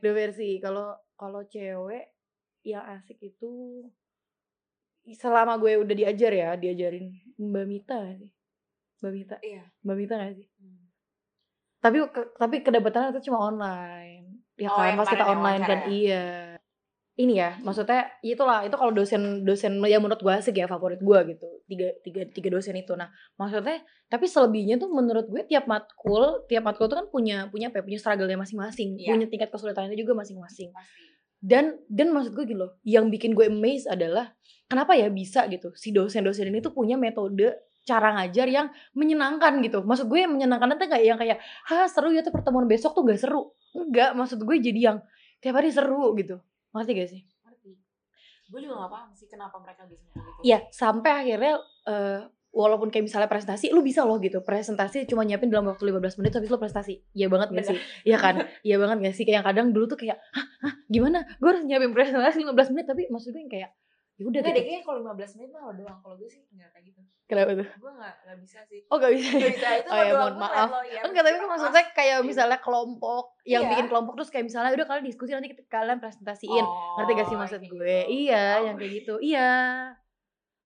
Dua versi. Kalau kalau cewek yang asik itu selama gue udah diajar ya, diajarin Mbak Mita sih? Mbak Mita, iya Mbak Mita gak sih? Hmm. Tapi ke- tapi kedapetannya itu cuma online. Ya Oh, kan, pas kita online kan ya? iya. Ini ya, maksudnya itulah itu kalau dosen dosen yang menurut gue asik ya favorit gue gitu. Tiga tiga tiga dosen itu. Nah, maksudnya tapi selebihnya tuh menurut gue tiap matkul, tiap matkul tuh kan punya punya apa ya, punya struggle-nya masing-masing, Iya. punya tingkat kesulitannya juga masing-masing. Dan dan maksud gue gitu loh, yang bikin gue amazed adalah kenapa ya bisa gitu si dosen-dosen ini tuh punya metode cara ngajar yang menyenangkan gitu. Maksud gue yang menyenangkan itu kayak yang kayak, "Hah, seru ya tuh pertemuan besok tuh gak seru." Enggak, maksud gue jadi yang tiap hari seru gitu. Ngerti gak sih? ngerti gue juga gak paham sih kenapa mereka bisa gitu Iya, sampai akhirnya eh, walaupun kayak misalnya presentasi, lu bisa loh gitu. Presentasi cuma nyiapin dalam waktu 15 menit habis lu prestasi. Iya banget gak sih? Iya kan? Iya banget gak sih? Kayak yang kadang dulu tuh kayak, "Hah, hah gimana? Gue harus nyiapin presentasi 15 menit tapi maksud gue yang kayak ya udah Enggak deh, gitu. kayaknya kalau 15 menit mah lo doang. Kalau gue sih enggak kayak gitu. Kenapa tuh? Gue enggak enggak bisa sih. Oh gak bisa. Gak bisa, itu Oh ya, mohon maaf. lo, iya, Enggak, tapi kan maksudnya kayak misalnya kelompok yang Iya. bikin kelompok terus kayak misalnya udah kalian diskusi nanti kita- kalian presentasiin. Ngerti gak sih Oh, maksud gue? gitu. Iya, Oh. yang kayak gitu. Iya.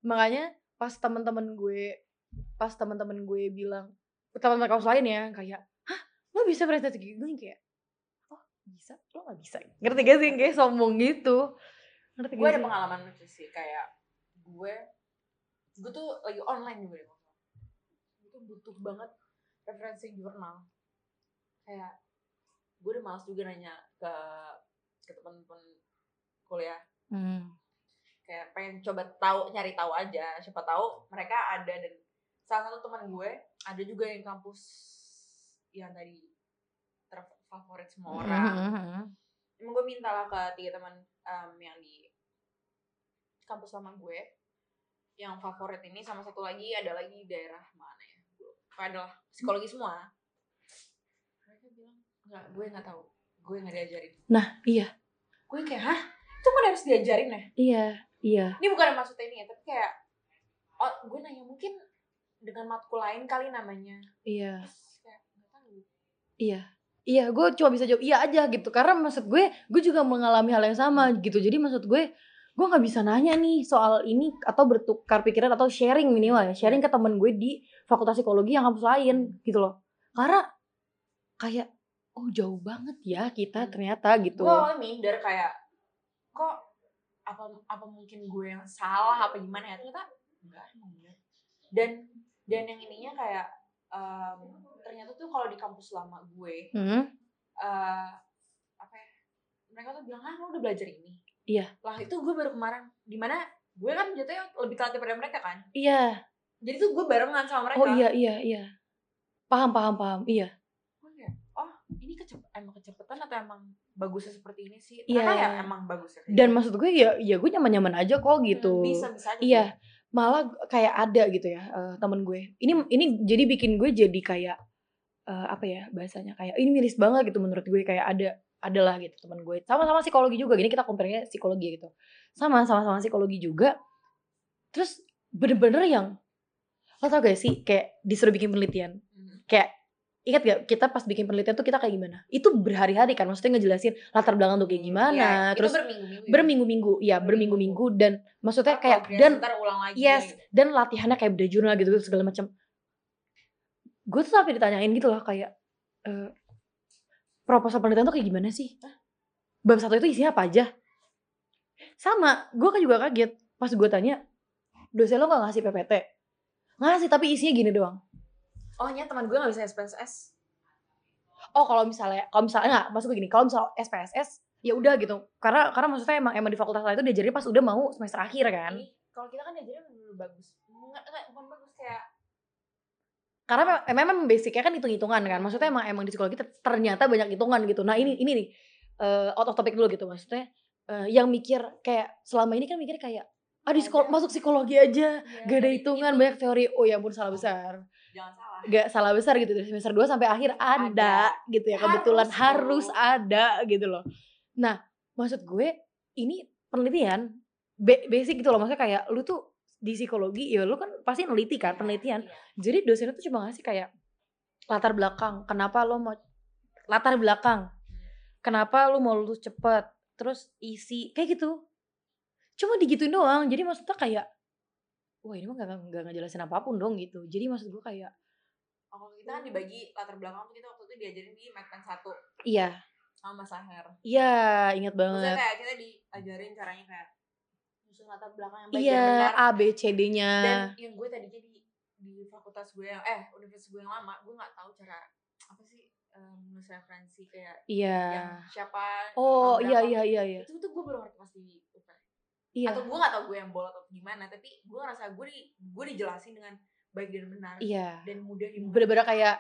Makanya pas temen-temen gue pas temen-temen gue bilang teman-teman kampus lain ya kayak, "Hah, lo bisa presentasi gini?" Kayak, "Oh, bisa? Lo gak bisa?" Ngerti gak sih? Kayak sombong gitu. Ngerti gue ada sih? pengalaman lucu sih kayak gue gue tuh lagi online juga deh gue tuh butuh banget referensi jurnal kayak gue udah males juga nanya ke ke teman-teman kuliah Hmm. kayak pengen coba tahu nyari tahu aja siapa tahu mereka ada dan salah satu teman gue ada juga yang kampus yang tadi terfavorit semua orang Mhm. Emang gue minta lah ke tiga teman em, yang di kampus lama gue. Yang favorit ini sama satu lagi ada lagi daerah mana ya? Gue adalah psikologi semua. Mereka bilang nggak gue nggak tahu. Gue nggak diajarin. Nah, iya. gue kayak hah? Itu kan harus diajarin ya? Iya, iya. ini bukan maksudnya ini ya tapi kayak oh gue nanya mungkin dengan matkul lain kali namanya. Iya. Kayak Iya. Iya, gue cuma bisa jawab iya aja gitu. Karena maksud gue, gue juga mengalami hal yang sama gitu. Jadi maksud gue, gue nggak bisa nanya nih soal ini atau bertukar pikiran atau sharing minimal ya. Sharing ke temen gue di fakultas psikologi yang kampus lain gitu loh. Karena kayak, oh jauh banget ya kita ternyata gitu. gue awalnya minder kayak kok apa apa mungkin gue yang salah apa gimana ya ternyata enggak dan dan yang ininya kayak em, ternyata tuh kalau di kampus lama gue Hmm, eh apa ya mereka tuh bilang ah lo udah belajar ini Iya. lah itu gue baru kemarin di mana gue kan jatuhnya lebih telat daripada mereka kan iya. jadi tuh gue barengan sama mereka Oh iya, iya, iya. Paham, paham, paham. Iya. gue kayak oh ini kecep emang kecepetan atau emang bagusnya seperti ini sih Iya. ya emang bagusnya kayak Dan gitu. maksud gue ya, ya gue nyaman-nyaman aja kok gitu. Hmm, bisa bisa aja Iya, malah kayak ada gitu ya eh, temen gue. Ini ini jadi bikin gue jadi kayak eh, apa ya bahasanya kayak ini miris banget gitu menurut gue kayak ada adalah gitu temen gue. Sama-sama psikologi juga. Gini kita compare psikologi gitu. Sama sama-sama psikologi juga. Terus bener-bener yang lo tau gak sih kayak disuruh bikin penelitian. Mhm. Kayak ingat gak kita pas bikin penelitian tuh kita kayak gimana? Itu berhari-hari kan maksudnya ngejelasin latar belakang tuh kayak gimana. Iya, itu terus berminggu-minggu ya? berminggu-minggu, ya berminggu-minggu dan maksudnya kayak dan ulang lagi Yes, gitu. dan latihannya kayak beda jurnal gitu, gitu segala macam. Gue tuh sampai ditanyain gitu loh kayak eh, proposal penelitian tuh kayak gimana sih? Bab satu itu isinya apa aja? Sama, gue kan juga kaget pas gue tanya, dosen lo gak ngasih PPT? Ngasih tapi isinya gini doang. oh nyet teman gue gak bisa SPSS Oh kalau misalnya, kalau misalnya nggak, maksud gue gini, kalau misal SPSS ya udah gitu, karena karena maksudnya emang emang di fakultas lain itu diajarin pas udah mau semester akhir kan. Kalau kita kan diajarin bagus Enggak, enggak, bukan bagus kayak karena memang, memang basicnya kan hitung-hitungan kan. Maksudnya emang emang di psikologi ter- ternyata banyak hitungan gitu. Nah ini ini nih eh, out of topic dulu gitu maksudnya. Eh, yang mikir kayak selama ini kan mikir kayak ah di Ada. masuk psikologi aja. Ya, gak ada hitungan itu banyak teori oh ya ampun salah besar. jangan salah. Gak salah besar gitu. Dari semester 2 sampai akhir ada, gitu ya. Kebetulan Harus harus dong. ada gitu loh. Nah maksud gue ini penelitian ba- basic gitu loh. Maksudnya kayak lu tuh di psikologi ya lu kan pasti neliti kan Iya, penelitian. iya. jadi dosennya tuh cuma ngasih kayak latar belakang kenapa lo mau latar belakang kenapa lo mau lulus cepet terus isi kayak gitu. Cuma digituin doang jadi maksudnya kayak wah ini mah gak, gak ngejelasin apa pun dong gitu. Jadi maksud gue kayak Oh, kita kan dibagi latar belakang tuh kita waktu itu diajarin di Medpen 1 iya. Sama Mas Aher iya ingat Maksudnya banget. kayak kita diajarin caranya kayak nyusun latar belakang yang baik dan iya benar. A B C D nya dan yang gue tadinya di di fakultas gue yang eh universitas gue yang lama gue nggak tahu cara apa sih eh, menulis referensi kayak iya. yang siapa oh iya iya iya iya. Itu tuh gue baru ngerti pas di UP iya. Atau gue nggak tahu gue yang bolot atau gimana tapi gue ngerasa gue di gue dijelasin dengan baik dan benar iya. dan mudah bener-bener kayak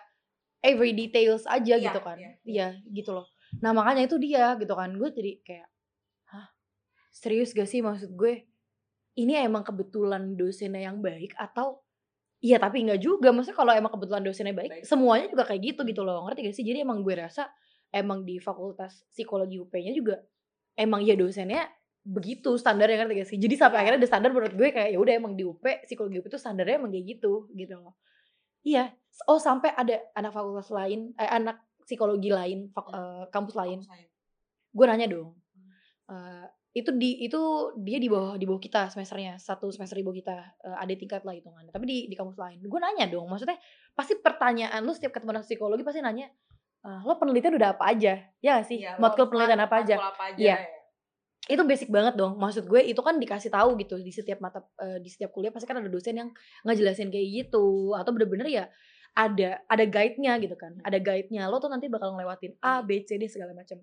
every details aja Iya, gitu kan. iya, iya gitu loh. Nah makanya itu dia gitu kan. Gue jadi kayak serius gak sih maksud gue? Ini emang kebetulan dosennya yang baik atau iya tapi nggak juga. Maksudnya kalau emang kebetulan dosennya baik, Baik. semuanya juga kayak gitu gitu loh. Ngerti gak sih? Jadi emang gue rasa emang di fakultas psikologi UP-nya juga emang ya dosennya begitu standarnya ngerti gak sih? Jadi sampai Iya. akhirnya ada standar menurut gue kayak ya udah emang di UP psikologi UP itu standarnya emang kayak gitu gitu loh. Iya. Oh sampai ada anak fakultas lain eh, anak psikologi lain fak- eh, kampus lain. Kampus lain. gue nanya dong eh, itu di itu dia di bawah di bawah kita semesternya satu semester di bawah kita. Eh, ada tingkat lah hitungannya tapi di di kampus lain. Gue nanya dong maksudnya pasti pertanyaan lu setiap ketemu anak psikologi pasti nanya "Eh, lo penelitian udah apa aja? Ya gak sih? Iya, matkul penelitian apa aja? apa aja Iya. ya. itu basic banget dong. Maksud gue itu kan dikasih tahu gitu di setiap mata eh, di setiap kuliah pasti kan ada dosen yang ngejelasin kayak gitu. Atau bener-bener ya ada ada guide-nya gitu kan. Ada guide-nya lo tuh nanti bakal ngelewatin A B C D segala macam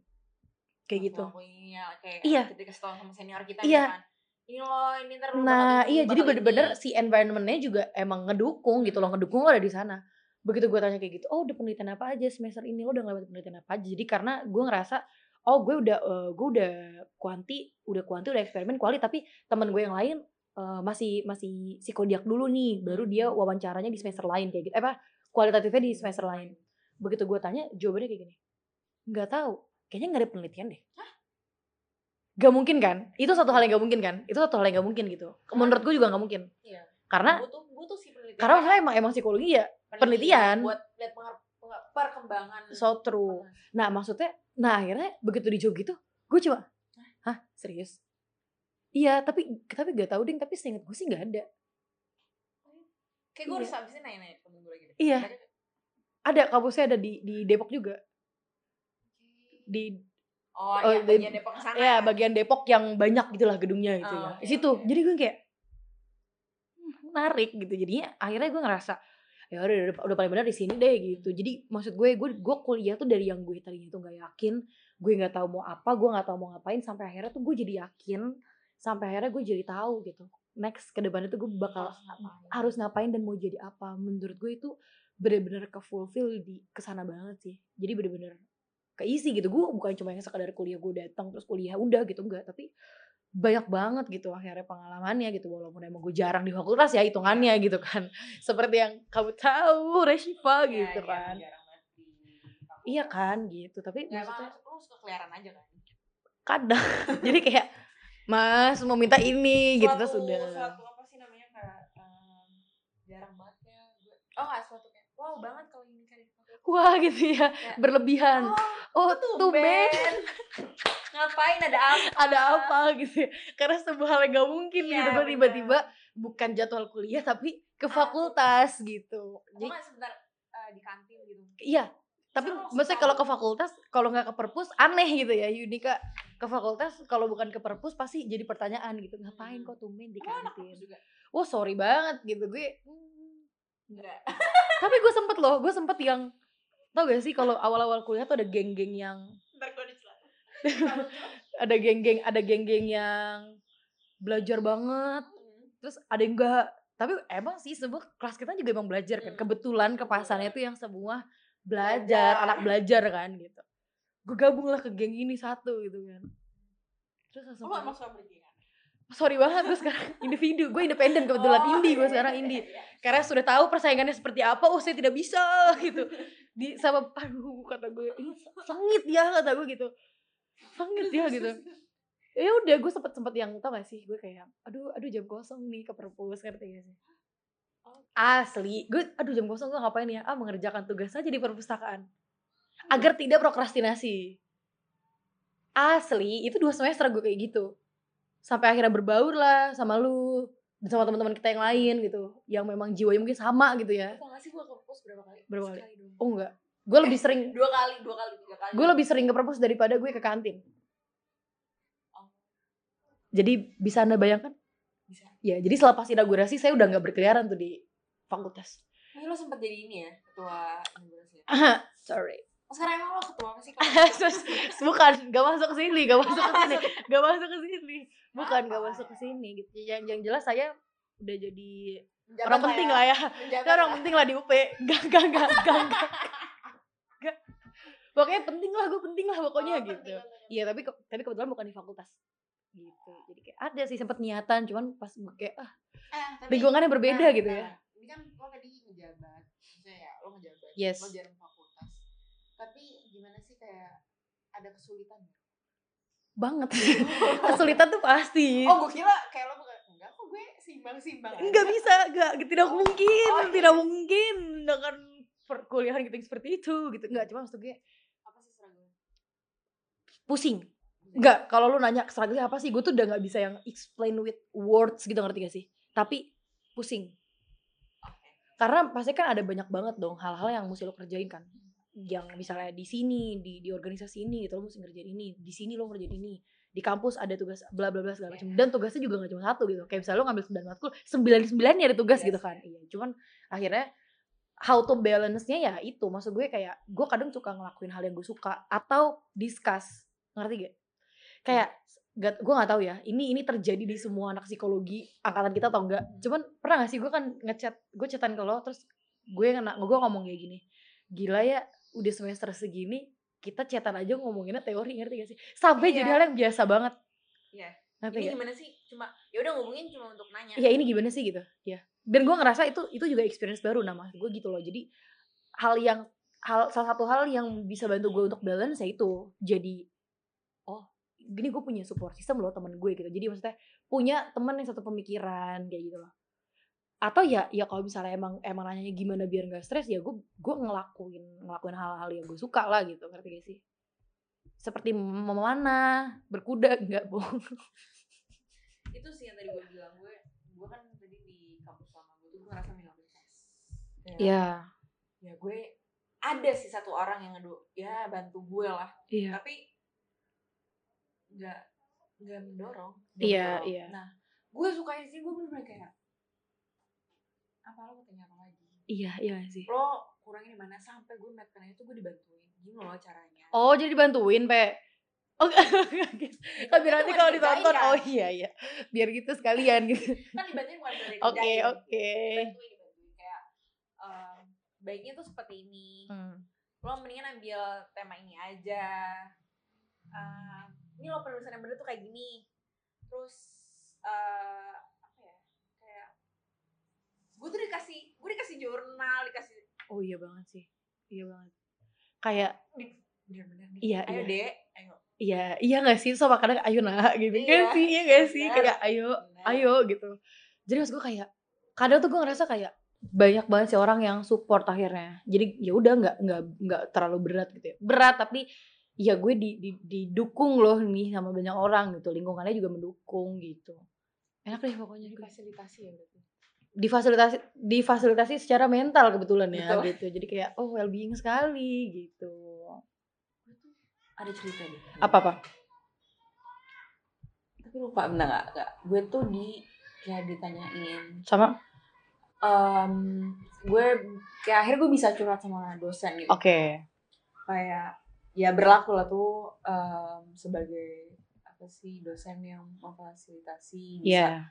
kayak gitu. Aku ininya kayak Iya. kita kasih tau sama senior kita Iya. gitu kan. Ini loh, ini ntar lu nah ini, iya jadi bener-bener si environment-nya juga emang ngedukung gitu loh ngedukung lo ada di sana. Begitu gue tanya kayak gitu oh udah penelitian apa aja semester ini? Lo udah ngelewatin penelitian apa aja? Jadi karena gue ngerasa oh gue udah eh, gue udah kuanti udah kuanti udah eksperimen kuali tapi teman gue yang lain eh, masih masih psikodiak dulu nih baru dia wawancaranya di semester lain kayak gitu. Eh, apa kualitatifnya di semester lain. Begitu gue tanya jawabannya kayak gini nggak tahu kayaknya nggak ada penelitian deh Gak mungkin kan itu satu hal yang gak mungkin kan itu satu hal yang gak mungkin gitu menurut gue juga gak mungkin Iya. karena butuh butuh sih penelitian. karena maksudnya emang emang psikologi ya penelitian. buat lihat perkembangan. so true Nah maksudnya, nah akhirnya begitu dijawab gitu, gue cuma, hah serius? Iya, tapi tapi gak tahu ding, tapi seinget gue sih nggak ada. Kayak gue Iya. harus habisin nanya-nanya temen gue lagi. Iya. Ada- Ada kampusnya ada di di Depok juga, di Oh, Oh, iya, di- bagian Depok sana. ya bagian Depok yang banyak gitulah gedungnya gitu Oh, ya. Di situ, oke. jadi gue kayak hmm, menarik gitu. Jadinya akhirnya gue ngerasa ya udah udah, udah paling benar di sini deh gitu. Jadi maksud gue gue gue kuliah tuh dari yang gue tadinya tuh nggak yakin, gue nggak tahu mau apa, gue nggak tahu mau ngapain sampai akhirnya tuh gue jadi yakin, sampai akhirnya gue jadi tahu gitu. Next ke depannya tuh gue bakal Harus ngapain. harus ngapain dan mau jadi apa. Menurut gue itu bener-bener ke fulfill di ke sana banget sih. Jadi bener-bener keisi gitu. Gue bukan cuma yang sekadar kuliah gue datang terus kuliah udah gitu enggak, tapi banyak banget gitu akhirnya pengalamannya gitu. Walaupun emang gue jarang di fakultas ya hitungannya gitu kan. Seperti yang kamu tahu Reshifa Iya, gitu iya, kan. iya kan gitu. Tapi Ya, maksudnya lu suka keliaran aja kan. kadang. Jadi kayak mas mau minta ini gitu. Suatu- terus udah. Suatu apa sih namanya kayak em, jarang banget ya. Gue, oh nggak suatu kayak wow banget kalau ini. Wah gitu ya. Kayak, berlebihan. Oh, oh tuh Ben Ngapain ada apa? ada apa gitu ya. karena sebuah hal yang gak mungkin Iya, gitu. Kan tiba-tiba bukan jadwal kuliah tapi ke Ah, fakultas gitu. jadi sebentar eh, di kantin gitu. iya. Tapi Terus maksudnya kalau ke fakultas kalau nggak ke perpus aneh gitu ya Yunika ke fakultas kalau bukan ke perpus pasti jadi pertanyaan gitu. Ngapain Hmm. kok tumben di kantin? oh sorry banget gitu. Gue hmm, Enggak. tapi gue sempet loh gue sempet yang tau gak sih kalau awal-awal kuliah tuh ada geng-geng yang ada geng-geng ada geng-geng yang belajar banget. Terus ada yang enggak tapi emang sih sebuah kelas kita juga emang belajar kan. Hmm. kebetulan kepasannya itu yang semua belajar. anak belajar kan gitu. Gue gabung lah ke geng ini satu gitu kan. Terus langsung emang suka berjingan? sorry banget gue sekarang individu gue independen kebetulan. Oh, indie gue iya, sekarang iya, indie iya. karena sudah tahu persaingannya seperti apa oh saya tidak bisa gitu di sama aduh kata gue ini sengit ya kata gue gitu. Sengit ya gitu. Ya udah gue sempet sempet yang tau gak sih gue kayak aduh aduh jam kosong nih ke perpus ngerti gak sih? Asli gue aduh jam kosong gue ngapain ya? Ah mengerjakan tugas saja di perpustakaan. Agar tidak prokrastinasi. Asli itu dua semester gue kayak gitu. Sampai akhirnya berbaur lah sama lu sama teman-teman kita yang lain gitu yang memang jiwanya mungkin sama gitu ya gak sih gue ke perpus berapa kali? Berapa kali? Oh enggak gue lebih sering Dua kali, dua kali, tiga kali. gue lebih sering ke perpus daripada gue ke kantin Oh. jadi bisa anda bayangkan Bisa. ya jadi selepas inaugurasi saya udah nggak berkeliaran tuh di fakultas Ini lo sempet jadi ini ya, ketua inaugurasi. sorry Oh, sekarang emang lo ketua apa sih? bukan gak masuk ke sini gak masuk ke sini gak masuk ke sini bukan gak masuk ke sini gitu yang yang jelas saya udah jadi orang penting lah ya Saya orang penting lah di UP gak gak gak gak gak Gak. pokoknya penting lah gue penting lah Oh, pokoknya gitu iya tapi ke- tapi kebetulan bukan di fakultas gitu jadi kayak ada sih sempet niatan cuman pas gue kayak ah lingkungannya berbeda gitu ya. Eh, Ini kan lo tadi ngejabat, maksudnya ya lo ngejabat, Yes. lo jarang. Tapi gimana sih kayak ada kesulitan ya? banget. Kesulitan tuh pasti. Oh gue kira kayak lo bukan, enggak kok gue simbang-simbang aja. nggak bisa nggak tidak mungkin Oh, iya. tidak mungkin dengan perkuliahan gitu seperti itu gitu. Nggak cuma maksud gue Apa sih struggle? pusing. Nggak kalau lu nanya struggle apa sih gue tuh udah nggak bisa yang explain with words gitu ngerti gak sih? Tapi pusing. Karena pasti kan ada banyak banget dong hal-hal yang mesti lo kerjain kan yang misalnya di sini di di organisasi ini gitu lo mesti ngerjain ini di sini lo ngerjain ini di kampus ada tugas bla bla bla segala macam dan tugasnya juga gak cuma satu gitu. Kayak misalnya lo ngambil sembilan matkul sembilan sembilannya ada tugas Yes. gitu kan. Iya cuman akhirnya how to balance-nya ya itu. Maksud gue kayak gue kadang suka ngelakuin hal yang gue suka atau discuss. Ngerti gak kayak gak, gue nggak tahu ya ini ini terjadi di semua anak psikologi angkatan kita atau enggak cuman pernah gak sih gue kan ngechat gue chatan ke lo terus gue kena gue ngomong kayak gini gila ya udah semester segini kita chatan aja ngomonginnya teori ngerti gak sih? Sampai jadi Iya. hal yang biasa banget. Iya. ngerti ini gak? gimana sih? Cuma ya udah ngomongin cuma untuk nanya. Ya ini gimana sih gitu? Ya dan gue ngerasa itu itu juga experience baru maksud gue gitu loh. Jadi hal yang hal salah satu hal yang bisa bantu gue untuk balance ya itu. Jadi oh gini gue punya support system loh temen gue gitu. Jadi maksudnya punya temen yang satu pemikiran kayak gitu loh atau ya ya kalau misalnya emang emang nanyanya gimana biar nggak stres ya gue gue ngelakuin ngelakuin hal-hal yang gue suka lah gitu ngerti gak sih? Seperti memanah berkuda enggak bohong itu sih yang tadi gue bilang gue gue kan tadi di kampus lama gue tuh gue ngerasa minoritas Kayak, Iya, ya gue ada sih satu orang yang ngadu ya bantu gue lah. Iya, tapi nggak nggak mendorong nggak Iya, mendorong. iya. nah gue sukanya sih gue bener-bener kayak apa lo mau tanya apa lagi iya, iya sih. lo kurangnya di mana sampai gue melihat karena itu gue dibantuin gini loh caranya Oh, jadi dibantuin, Pe. Oh, kan biar nanti kalau ditonton, kan? oh iya iya. Biar gitu sekalian gitu. kan dibantuin bukan dari Oke, oke. dibantuin dibantuin kayak em, baiknya tuh seperti ini Hmm. lo mendingan ambil tema ini aja Eh, ini lo penulisan yang bener tuh kayak gini terus kayak gue tuh dikasih gue dikasih jurnal dikasih Oh iya banget sih. Iya banget. Kayak bener-bener Iya, ayo iya. dek ayo iya, iya gak sih? Sama kadang ayo nak gitu Iya, kan sih? Iya gak sih? bener. Kayak ayo, Bener. ayo gitu. Jadi maksud gue kayak kadang tuh gue ngerasa kayak banyak banget sih orang yang support akhirnya. Jadi ya udah nggak nggak nggak terlalu berat gitu ya. Berat tapi ya gue di, di, didukung loh nih sama banyak orang gitu. Lingkungannya juga mendukung gitu. Enak deh pokoknya gue. difasilitasi ya berarti difasilitasi difasilitasi secara mental kebetulan ya Betul. gitu. Jadi kayak oh well being sekali gitu. Ada cerita deh. Apa apa? Tapi lupa bener gak, gak? gue tuh di kayak ditanyain. Sama? Em gue kayak akhirnya gue bisa curhat sama dosen gitu. Oke. Kayak ya berlaku lah tuh em, sebagai apa sih dosen yang memfasilitasi bisa ya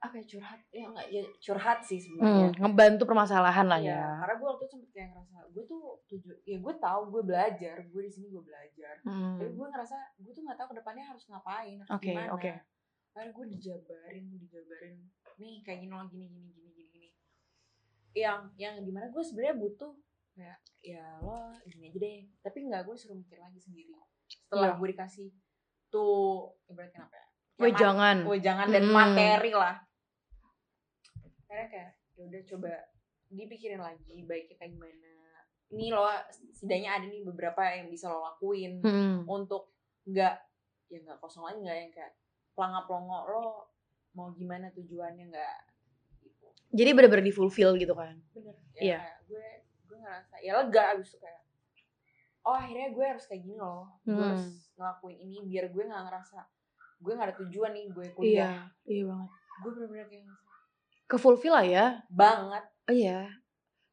apa ya curhat? Ya enggak ya curhat sih hmm, sebenarnya ngebantu permasalahan lah Iya, ya. karena gue waktu itu sempet kayak ngerasa gue tuh tujuh ya gue tahu gue belajar gue di sini gue belajar. Hmm, tapi gue ngerasa gue tuh nggak tahu ke depannya harus ngapain harus Oke, gimana. oke. akhirnya gue dijabarin dijabarin nih kayak gini loh gini gini gini gini gini. Yang yang di mana gue sebenarnya butuh kayak ya lo gini aja deh. Tapi nggak gue suruh mikir lagi sendiri. Setelah Iya. gue dikasih tuh ibaratnya apa ya? Weh mat- jangan oh jangan dan Hmm. materi lah akhirnya kayak ya udah coba dipikirin lagi baiknya kayak gimana. Ini lo setidaknya ada nih beberapa yang bisa lo lakuin Hmm, untuk nggak ya nggak kosong lagi nggak yang kayak pelangap pelongo lo mau gimana tujuannya nggak gitu. Jadi bener-bener di fulfill gitu kan? Bener Iya. ya kayak gue gue ngerasa ya lega abis itu kayak oh akhirnya gue harus kayak gini loh. Gue Hmm. harus ngelakuin ini biar gue nggak ngerasa gue nggak ada tujuan nih gue iya kuliah. Iya banget. Gue bener-bener kayak ke fulfill lah ya. Banget. Oh, iya.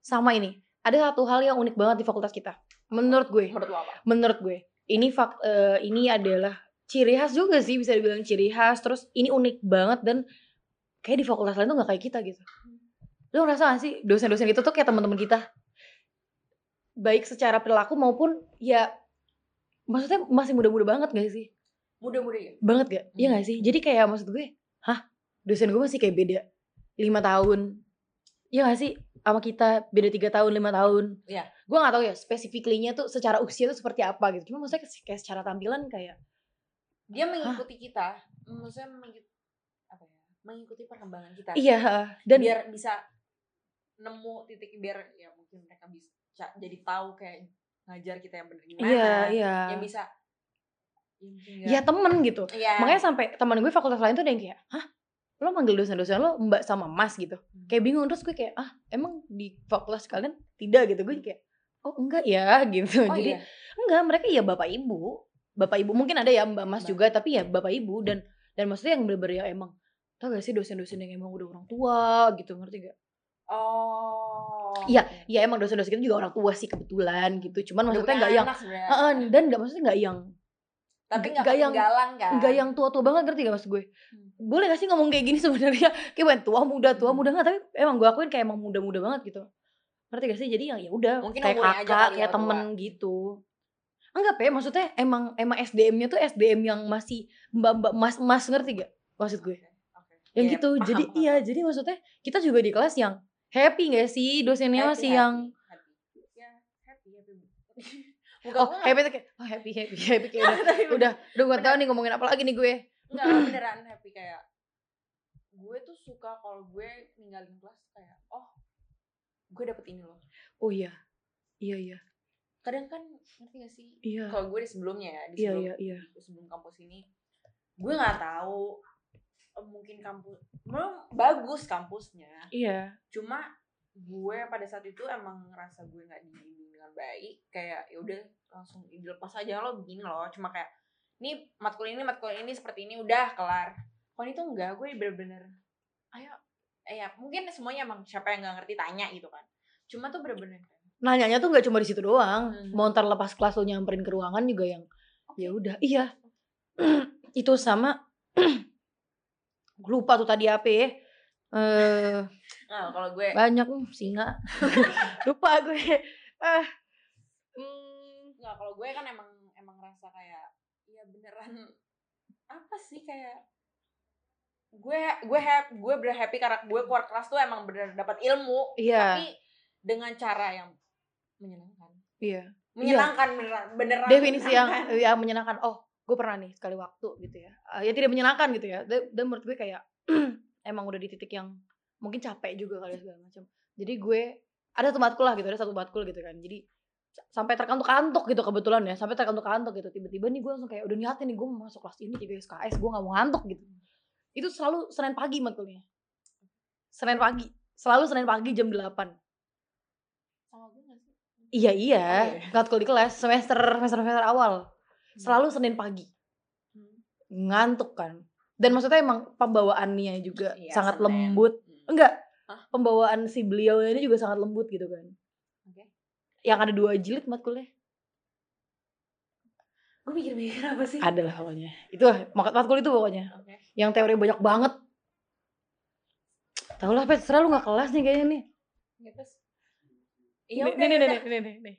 Sama ini. Ada satu hal yang unik banget di fakultas kita. Menurut gue. Menurut lo apa? Menurut gue. Ini fak eh, ini adalah ciri khas juga sih bisa dibilang ciri khas. Terus ini unik banget dan kayak di fakultas lain tuh nggak kayak kita gitu. Lu ngerasa gak sih dosen-dosen itu tuh kayak teman-teman kita? Baik secara perilaku maupun ya maksudnya masih muda-muda banget gak sih? Muda-muda ya? Banget gak iya Hmm. gak sih? Jadi kayak maksud gue hah? Dosen gue masih kayak beda lima tahun. Iya gak sih? Sama kita beda tiga tahun lima tahun. Iya. gue gak tahu ya spesifiklinya tuh secara usia tuh seperti apa gitu. Cuma maksudnya kayak secara tampilan kayak dia mengikuti kita maksudnya mengikuti apa ya mengikuti perkembangan kita. Iya dan biar bisa nemu titik biar ya mungkin mereka bisa jadi tahu kayak ngajar kita yang bener gimana. Iya iya. Yang bisa ya ya temen gitu. Iya. makanya sampai teman gue fakultas lain tuh ada yang kayak hah lo manggil dosen-dosen lo mbak sama mas gitu. Kayak bingung terus gue kayak ah emang di fakultas kalian tidak? Gitu. Gue kayak oh enggak ya. Gitu. Oh, jadi iya. enggak mereka ya bapak ibu. Bapak ibu mungkin ada ya mbak mas Mbak. juga tapi ya bapak ibu. Dan dan maksudnya yang bener-bener yang emang tau gak sih dosen-dosen yang emang udah orang tua gitu ngerti gak? Oh Iya, oke. ya emang dosen-dosen kita juga orang tua sih kebetulan gitu. Cuman Udah maksudnya nggak yang. Heeh, dan nggak maksudnya nggak yang tapi nggak- yang- ketinggalan kan nggak yang tua-tua banget ngerti gak maksud gue Hmm. boleh gak sih ngomong kayak gini sebenarnya kayak tua muda tua Hmm. muda nggak tapi emang gue akuin kayak emang muda-muda banget gitu ngerti gak sih jadi yang ya udah kayak kakak kali ya, kayak temen tua. gitu enggak pe maksudnya emang emang SDM-nya tuh SDM yang masih mbak mbak mas mas ngerti gak maksud gue Oke. yang Iya, gitu paham, jadi paham. iya jadi maksudnya kita juga di kelas yang happy gak sih dosennya Happy, masih happy, yang happy. ya happy happy Muka oh gue happy tuh kayak oh happy happy happy kayak udah udah udah gak tau nih ngomongin apa lagi nih gue. Enggak, beneran happy kayak gue tuh suka kalau gue ninggalin kelas kayak oh gue dapet ini loh. Oh iya. Iya iya. Kadang kan ngerti gak sih? Iya. Kalau gue di sebelumnya ya di iya sebelum iya iya. di sebelum kampus ini gue nggak tahu eh, mungkin kampus memang bagus kampusnya. Iya. Cuma gue pada saat itu emang ngerasa gue nggak dibimbing dengan baik. Kayak ya udah langsung dilepas aja lo begini loh. Cuma kayak ini matkul ini matkul ini seperti ini udah kelar. Kalau itu enggak gue bener-bener ayo. Eh ya mungkin semuanya emang siapa yang nggak ngerti tanya gitu kan. Cuma tuh bener-bener nanyanya tuh nggak cuma di situ doang. Hmm. mau ntar lepas kelas lo nyamperin ke ruangan juga yang oke, ya udah. Iya. Itu sama lupa tuh tadi apa ya eh nah kalau gue banyak hmm, singa. Lupa gue. Ah hmm, nggak kalau gue kan emang emang rasa kayak ya beneran apa sih kayak gue gue happy gue bener happy karena gue keluar kelas tuh emang bener dapat ilmu iya. tapi dengan cara yang menyenangkan. Iya. Menyenangkan beneran beneran definisi yang menyenangkan. yang menyenangkan. Oh gue pernah nih sekali waktu gitu ya. Eh, ya tidak menyenangkan gitu ya. Dan, dan menurut gue kayak emang udah di titik yang mungkin capek juga kali ya segala macam. Jadi gue ada satu matkul lah gitu ada satu matkul gitu kan. Jadi sa- sampai terkantuk-kantuk gitu kebetulan ya sampai terkantuk-kantuk gitu. Tiba-tiba nih gue langsung kayak udah niatin nih gue mau masuk kelas ini tiga SKS gue gak mau ngantuk gitu. Itu selalu senin pagi matkulnya senin pagi. Selalu senin pagi jam 8 sama gue gak sih? Iya iya. Oh, iya. matkul di kelas semester semester semester awal selalu senin pagi. Hmm. ngantuk kan dan maksudnya emang pembawaannya juga Iya, sangat lembut. Hmm. enggak Hah? pembawaan si beliau ini juga sangat lembut gitu kan. Yang ada dua jilid matkulnya gue mikir-mikir apa sih? Ada lah pokoknya. Itu mat- matkul itu pokoknya. Oke. Yang teori banyak banget. Tau lah pet serah lu gak kelas nih kayaknya nih. Ya, terus iya nih, nih, nih, nih, nih, nih, nih.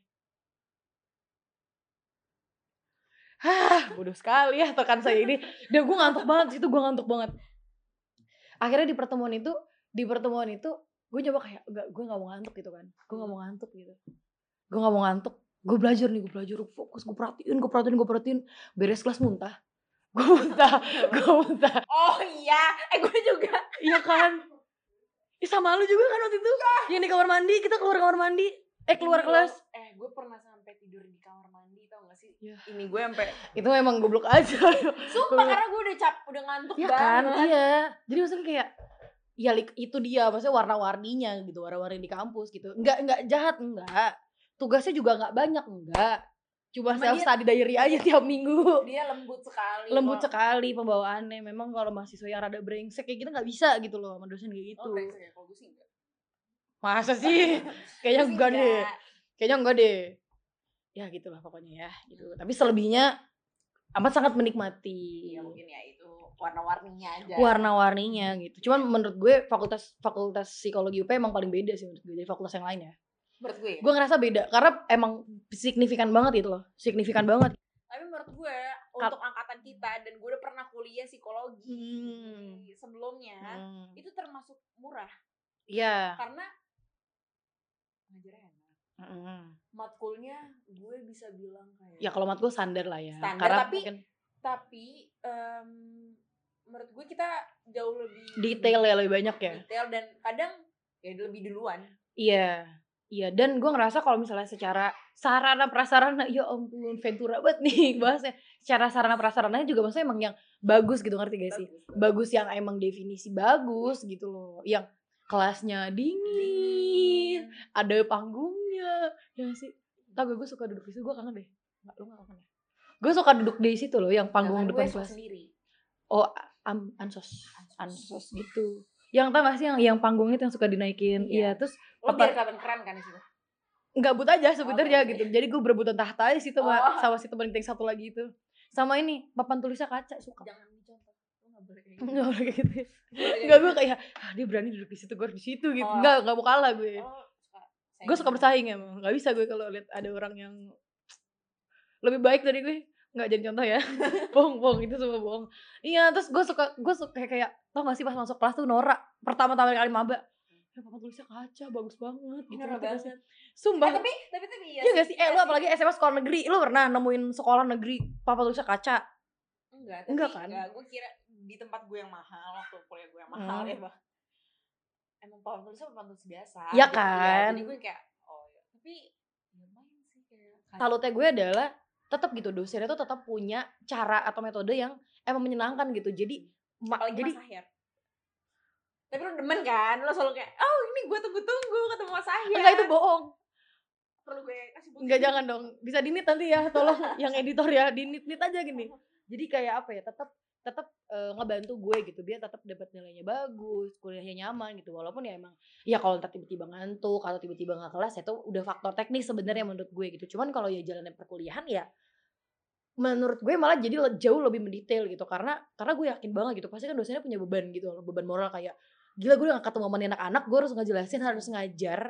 Hah, bodoh sekali ya tekan saya ini. Dan gue ngantuk banget sih itu gue ngantuk banget. Akhirnya di pertemuan itu, di pertemuan itu gue coba kayak enggak gue gak mau ngantuk gitu kan. Gue gak mau ngantuk gitu. Gue gak mau ngantuk. Gue belajar nih, gue belajar, gue fokus, gue perhatiin, gue perhatiin, gue perhatiin. Beres kelas muntah. Gue muntah, gue muntah. oh iya eh gue juga Iya kan? Ih, sama lu juga kan waktu itu? Yang di kamar mandi, kita keluar kamar mandi. Eh keluar kelas. eh gue pernah sampai tidur di kamar mandi tau gak sih Iya. ini gue sampai Itu emang goblok aja. sumpah karena gue udah cap udah ngantuk Iya banget kan, iya. Jadi maksudnya kayak ya itu dia maksudnya warna-warninya gitu, warna-warni di kampus gitu. Enggak enggak jahat enggak. Tugasnya juga enggak banyak enggak. Cuma Cuma self study diary aja tiap minggu. dia lembut sekali Lembut Kalau- sekali pembawaannya. Memang kalau mahasiswa yang rada brengsek kayak gitu nggak bisa gitu loh sama dosen kayak gitu. oh brengsek ya kalau gue sih enggak Masa sih? Kayaknya enggak deh. Kayaknya enggak deh. Ya gitulah pokoknya ya gitu. Tapi selebihnya amat sangat menikmati. Iya mungkin ya itu warna-warninya aja warna-warninya gitu. Cuman menurut gue fakultas fakultas psikologi UP emang paling beda sih menurut gue dari fakultas yang lain ya. menurut gue ya. Gue ngerasa beda karena emang signifikan banget itu loh. Signifikan banget. tapi menurut gue untuk angkatan kita dan gue udah pernah kuliah psikologi Hmm. sebelumnya Hmm. itu termasuk murah Iya. karena ngajarnya enak Mm-mm. matkulnya gue bisa bilang kayak Ya kalau matkul standar lah ya. Standar, karena tapi mungkin tapi em, menurut gue kita jauh lebih detail ya lebih banyak ya. detail dan kadang ya lebih duluan Iya. Iya dan gue ngerasa kalau misalnya secara sarana prasarana ya ampun Ventura banget nih bahasnya. Secara sarana prasarananya juga maksudnya emang yang bagus gitu ngerti gak sih? bagus bagus yang emang definisi bagus gitu loh yang kelasnya dingin ada panggungnya ya sih? Tapi gue suka duduk di situ gue kangen deh. Nggak lu nggak kangen ya? Gue suka duduk di situ loh yang panggung Sedangkan depan gue kelas. sendiri. Oh am, ansos. Ansos. Gitu. Yang tau gak sih yang yang panggung itu yang suka dinaikin? Iya. Iya. terus lo Apa- biar kelihatan keren kan di situ? Gabut aja sebenarnya Oke. gitu. Jadi gue berebutan tahta di situ Oh. Sama si temen yang satu lagi itu. Sama ini papan tulisnya kaca suka. Jangan nggak boleh kayak gitu. Nggak boleh kayak gitu Nggak kayak Enggak gitu. gue kayak ah, dia berani duduk di situ gue harus di situ gitu. Oh. Enggak enggak mau kalah gue. oh gue suka bersaing emang. Nggak bisa gue kalau lihat ada orang yang lebih baik dari gue. Nggak jadi contoh ya. Bohong bohong itu semua bohong. Iya terus gue suka gue suka kayak, kayak tau gak sih pas masuk kelas tuh Nora pertama-tama kali maba. Ya papa tulisnya kaca bagus banget gitu banget. sumpah. Eh, tapi tapi tapi iya, Iya gak sih? Eh iya lu apalagi SMA sekolah negeri. Lu pernah nemuin sekolah negeri Papa tulisnya kaca? Enggak tapi Enggak kan? enggak. Gue kira di tempat gue yang mahal waktu kuliah gue yang mahal Hmm. ya bah emang papan tulisnya papan tulis biasa. Iya Jadi, kan? jadi gue kayak oh ya tapi ya lumayan sih kayak gue adalah tetap gitu dosennya tuh tetap punya cara atau metode yang emang menyenangkan gitu. Jadi ma- apalagi jadi Mas Ahyar. Tapi lu demen kan? Lu selalu kayak oh ini gue tunggu-tunggu ketemu Mas Ahyar. Enggak itu bohong. Perlu gue kasih bukti. Enggak jangan dong. Bisa dinit nanti ya. Tolong yang editor ya dinit nit aja gini. Jadi kayak apa ya tetap tetap eh, ngebantu gue gitu biar tetap dapat nilainya bagus kuliahnya nyaman gitu. Walaupun ya emang ya kalau ntar tiba-tiba ngantuk atau tiba-tiba nggak kelas itu udah faktor teknis sebenarnya menurut gue gitu. Cuman kalau ya jalannya perkuliahan ya menurut gue malah jadi jauh lebih mendetail gitu. Karena karena gue yakin banget gitu pasti kan dosennya punya beban gitu loh beban moral kayak gila gue udah gak ketemu sama anak-anak gue harus ngejelasin harus ngajar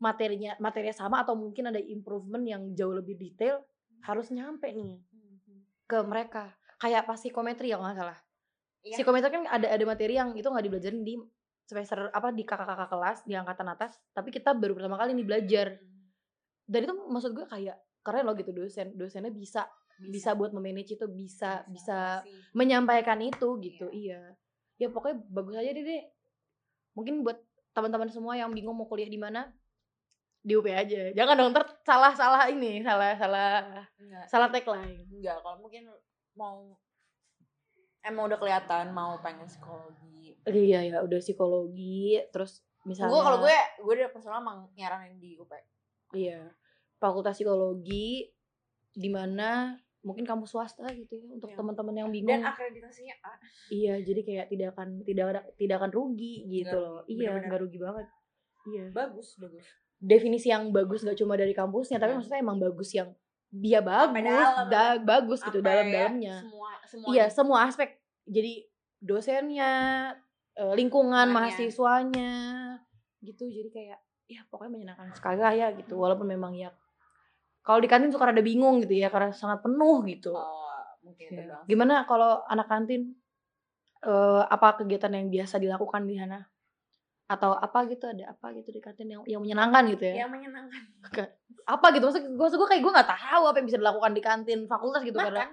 materinya materinya sama atau mungkin ada improvement yang jauh lebih detail harus nyampe nih ke mereka kayak pas psikometri ya nggak salah. Iya. psikometri kan ada ada materi yang itu nggak dibelajarin di semester apa di kakak-kakak kelas di angkatan atas tapi kita baru pertama kali nih belajar. Dan itu maksud gue kayak keren loh gitu dosen dosennya bisa bisa, buat memanage itu bisa bisa, kasih. menyampaikan itu gitu iya. ya pokoknya bagus aja deh deh mungkin buat teman-teman semua yang bingung mau kuliah di mana di UP aja. Jangan dong ntar salah salah ini salah salah enggak salah tagline. Enggak kalau mungkin mau emang udah kelihatan mau pengen psikologi. Iya ya udah psikologi terus misalnya gue kalau gue gue udah personal emang nyaranin di UP iya fakultas psikologi di mana mungkin kamu swasta gitu ya untuk Iya. teman-teman yang dan bingung. akreditasinya A. Iya jadi kayak tidak akan tidak ada tidak akan rugi gitu Nggak loh iya nggak rugi banget. Iya. Bagus bagus. Definisi yang bagus gak cuma dari kampusnya tapi Iya. maksudnya emang bagus yang dia bagus dalam. da- bagus gitu dalam-dalamnya. semua semua iya semua aspek. Jadi dosennya eh, lingkungan Lingkungannya. mahasiswanya gitu. Jadi kayak ya pokoknya menyenangkan sekali lah ya gitu. Walaupun memang ya kalau di kantin suka rada bingung gitu ya karena sangat penuh gitu. Oh mungkin Ya. gimana kalau anak kantin? Eh, apa kegiatan yang biasa dilakukan di sana atau apa gitu ada apa gitu di kantin yang yang menyenangkan gitu ya? Yang menyenangkan. Apa gitu? Maksud gue gue kayak gue nggak tahu apa yang bisa dilakukan di kantin fakultas gitu karena makan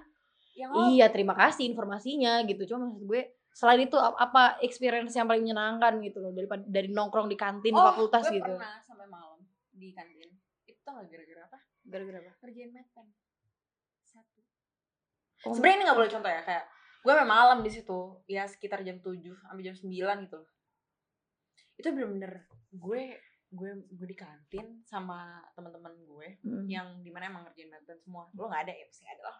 yang oh, iya terima kasih informasinya gitu. Cuma maksud gue selain itu ap- apa experience yang paling menyenangkan gitu loh daripada dari nongkrong di kantin oh, fakultas gue gitu. pernah sampai malam di kantin. Itu tau gak gara-gara apa? Gara-gara apa? Kerjain meten satu. Oh, sebenarnya ini nggak boleh contoh ya kayak gue sampai malam di situ ya sekitar jam 7 sampai jam 9 gitu loh itu bener-bener gue gue gue di kantin sama teman-teman gue mm. yang di mana emang ngerjain meten semua. Lo nggak ada ya? Pasti ada lah.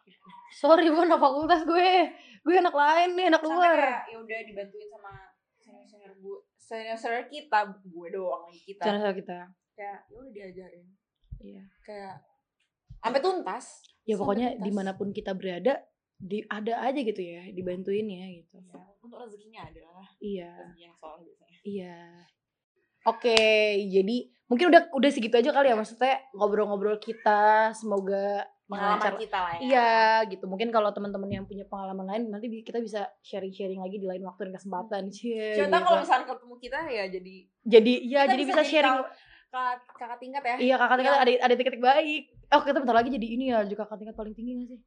Sorry gue anak fakultas gue. Gue anak lain nih anak sampai luar. ya udah dibantuin sama senior senior gue senior senior kita gue doang lagi kita. Channel kita. Kayak ya udah diajarin. Iya. Kayak sampai tuntas. Ya pokoknya tuntas. di mana pun kita berada di ada aja gitu ya dibantuin ya gitu. Ya, untuk rezekinya ada lah. Iya. Rezekinya soal biasanya iya oke jadi mungkin udah udah segitu aja kali ya maksudnya ngobrol-ngobrol kita semoga pengalaman kita lah ya Iya gitu. Mungkin kalau teman-teman yang punya pengalaman lain nanti kita bisa sharing-sharing lagi di lain waktu dan kesempatan. Cie. Siapa tahu gitu. kalau misalnya ketemu kita ya jadi jadi iya jadi bisa, sharing. kak- kakak, kakak tingkat ya. Iya kakak tingkat Iya. ada ada titik-titik baik. Oh kita bentar lagi jadi ini ya juga kakak tingkat paling tinggi gak sih?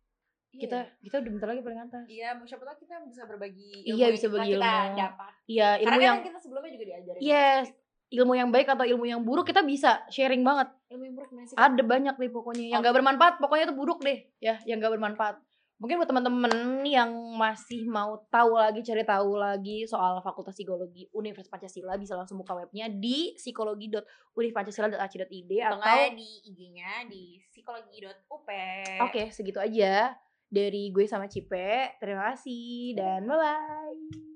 Kita kita udah bentar lagi paling atas. Iya, siapa tahu kita bisa berbagi Iya, yang bisa kita- berbagi kita ilmu. dapat. Iya Karena ilmu kan yang kita sebelumnya juga diajarin. yes ilmu yang baik atau ilmu yang buruk kita bisa sharing banget. Ilmu yang buruk gimana sih? Ada banyak deh pokoknya yang gak Oke. bermanfaat pokoknya itu buruk deh ya yang gak bermanfaat. Mungkin buat teman-teman yang masih mau tahu lagi, cari tahu lagi soal Fakultas Psikologi Universitas Pancasila bisa langsung buka webnya di psikologi.universipancasila.ac.id Atau atau nggak di IG-nya di psikologi.up. Oke, segitu aja dari gue sama Cipe. Terima kasih dan bye-bye.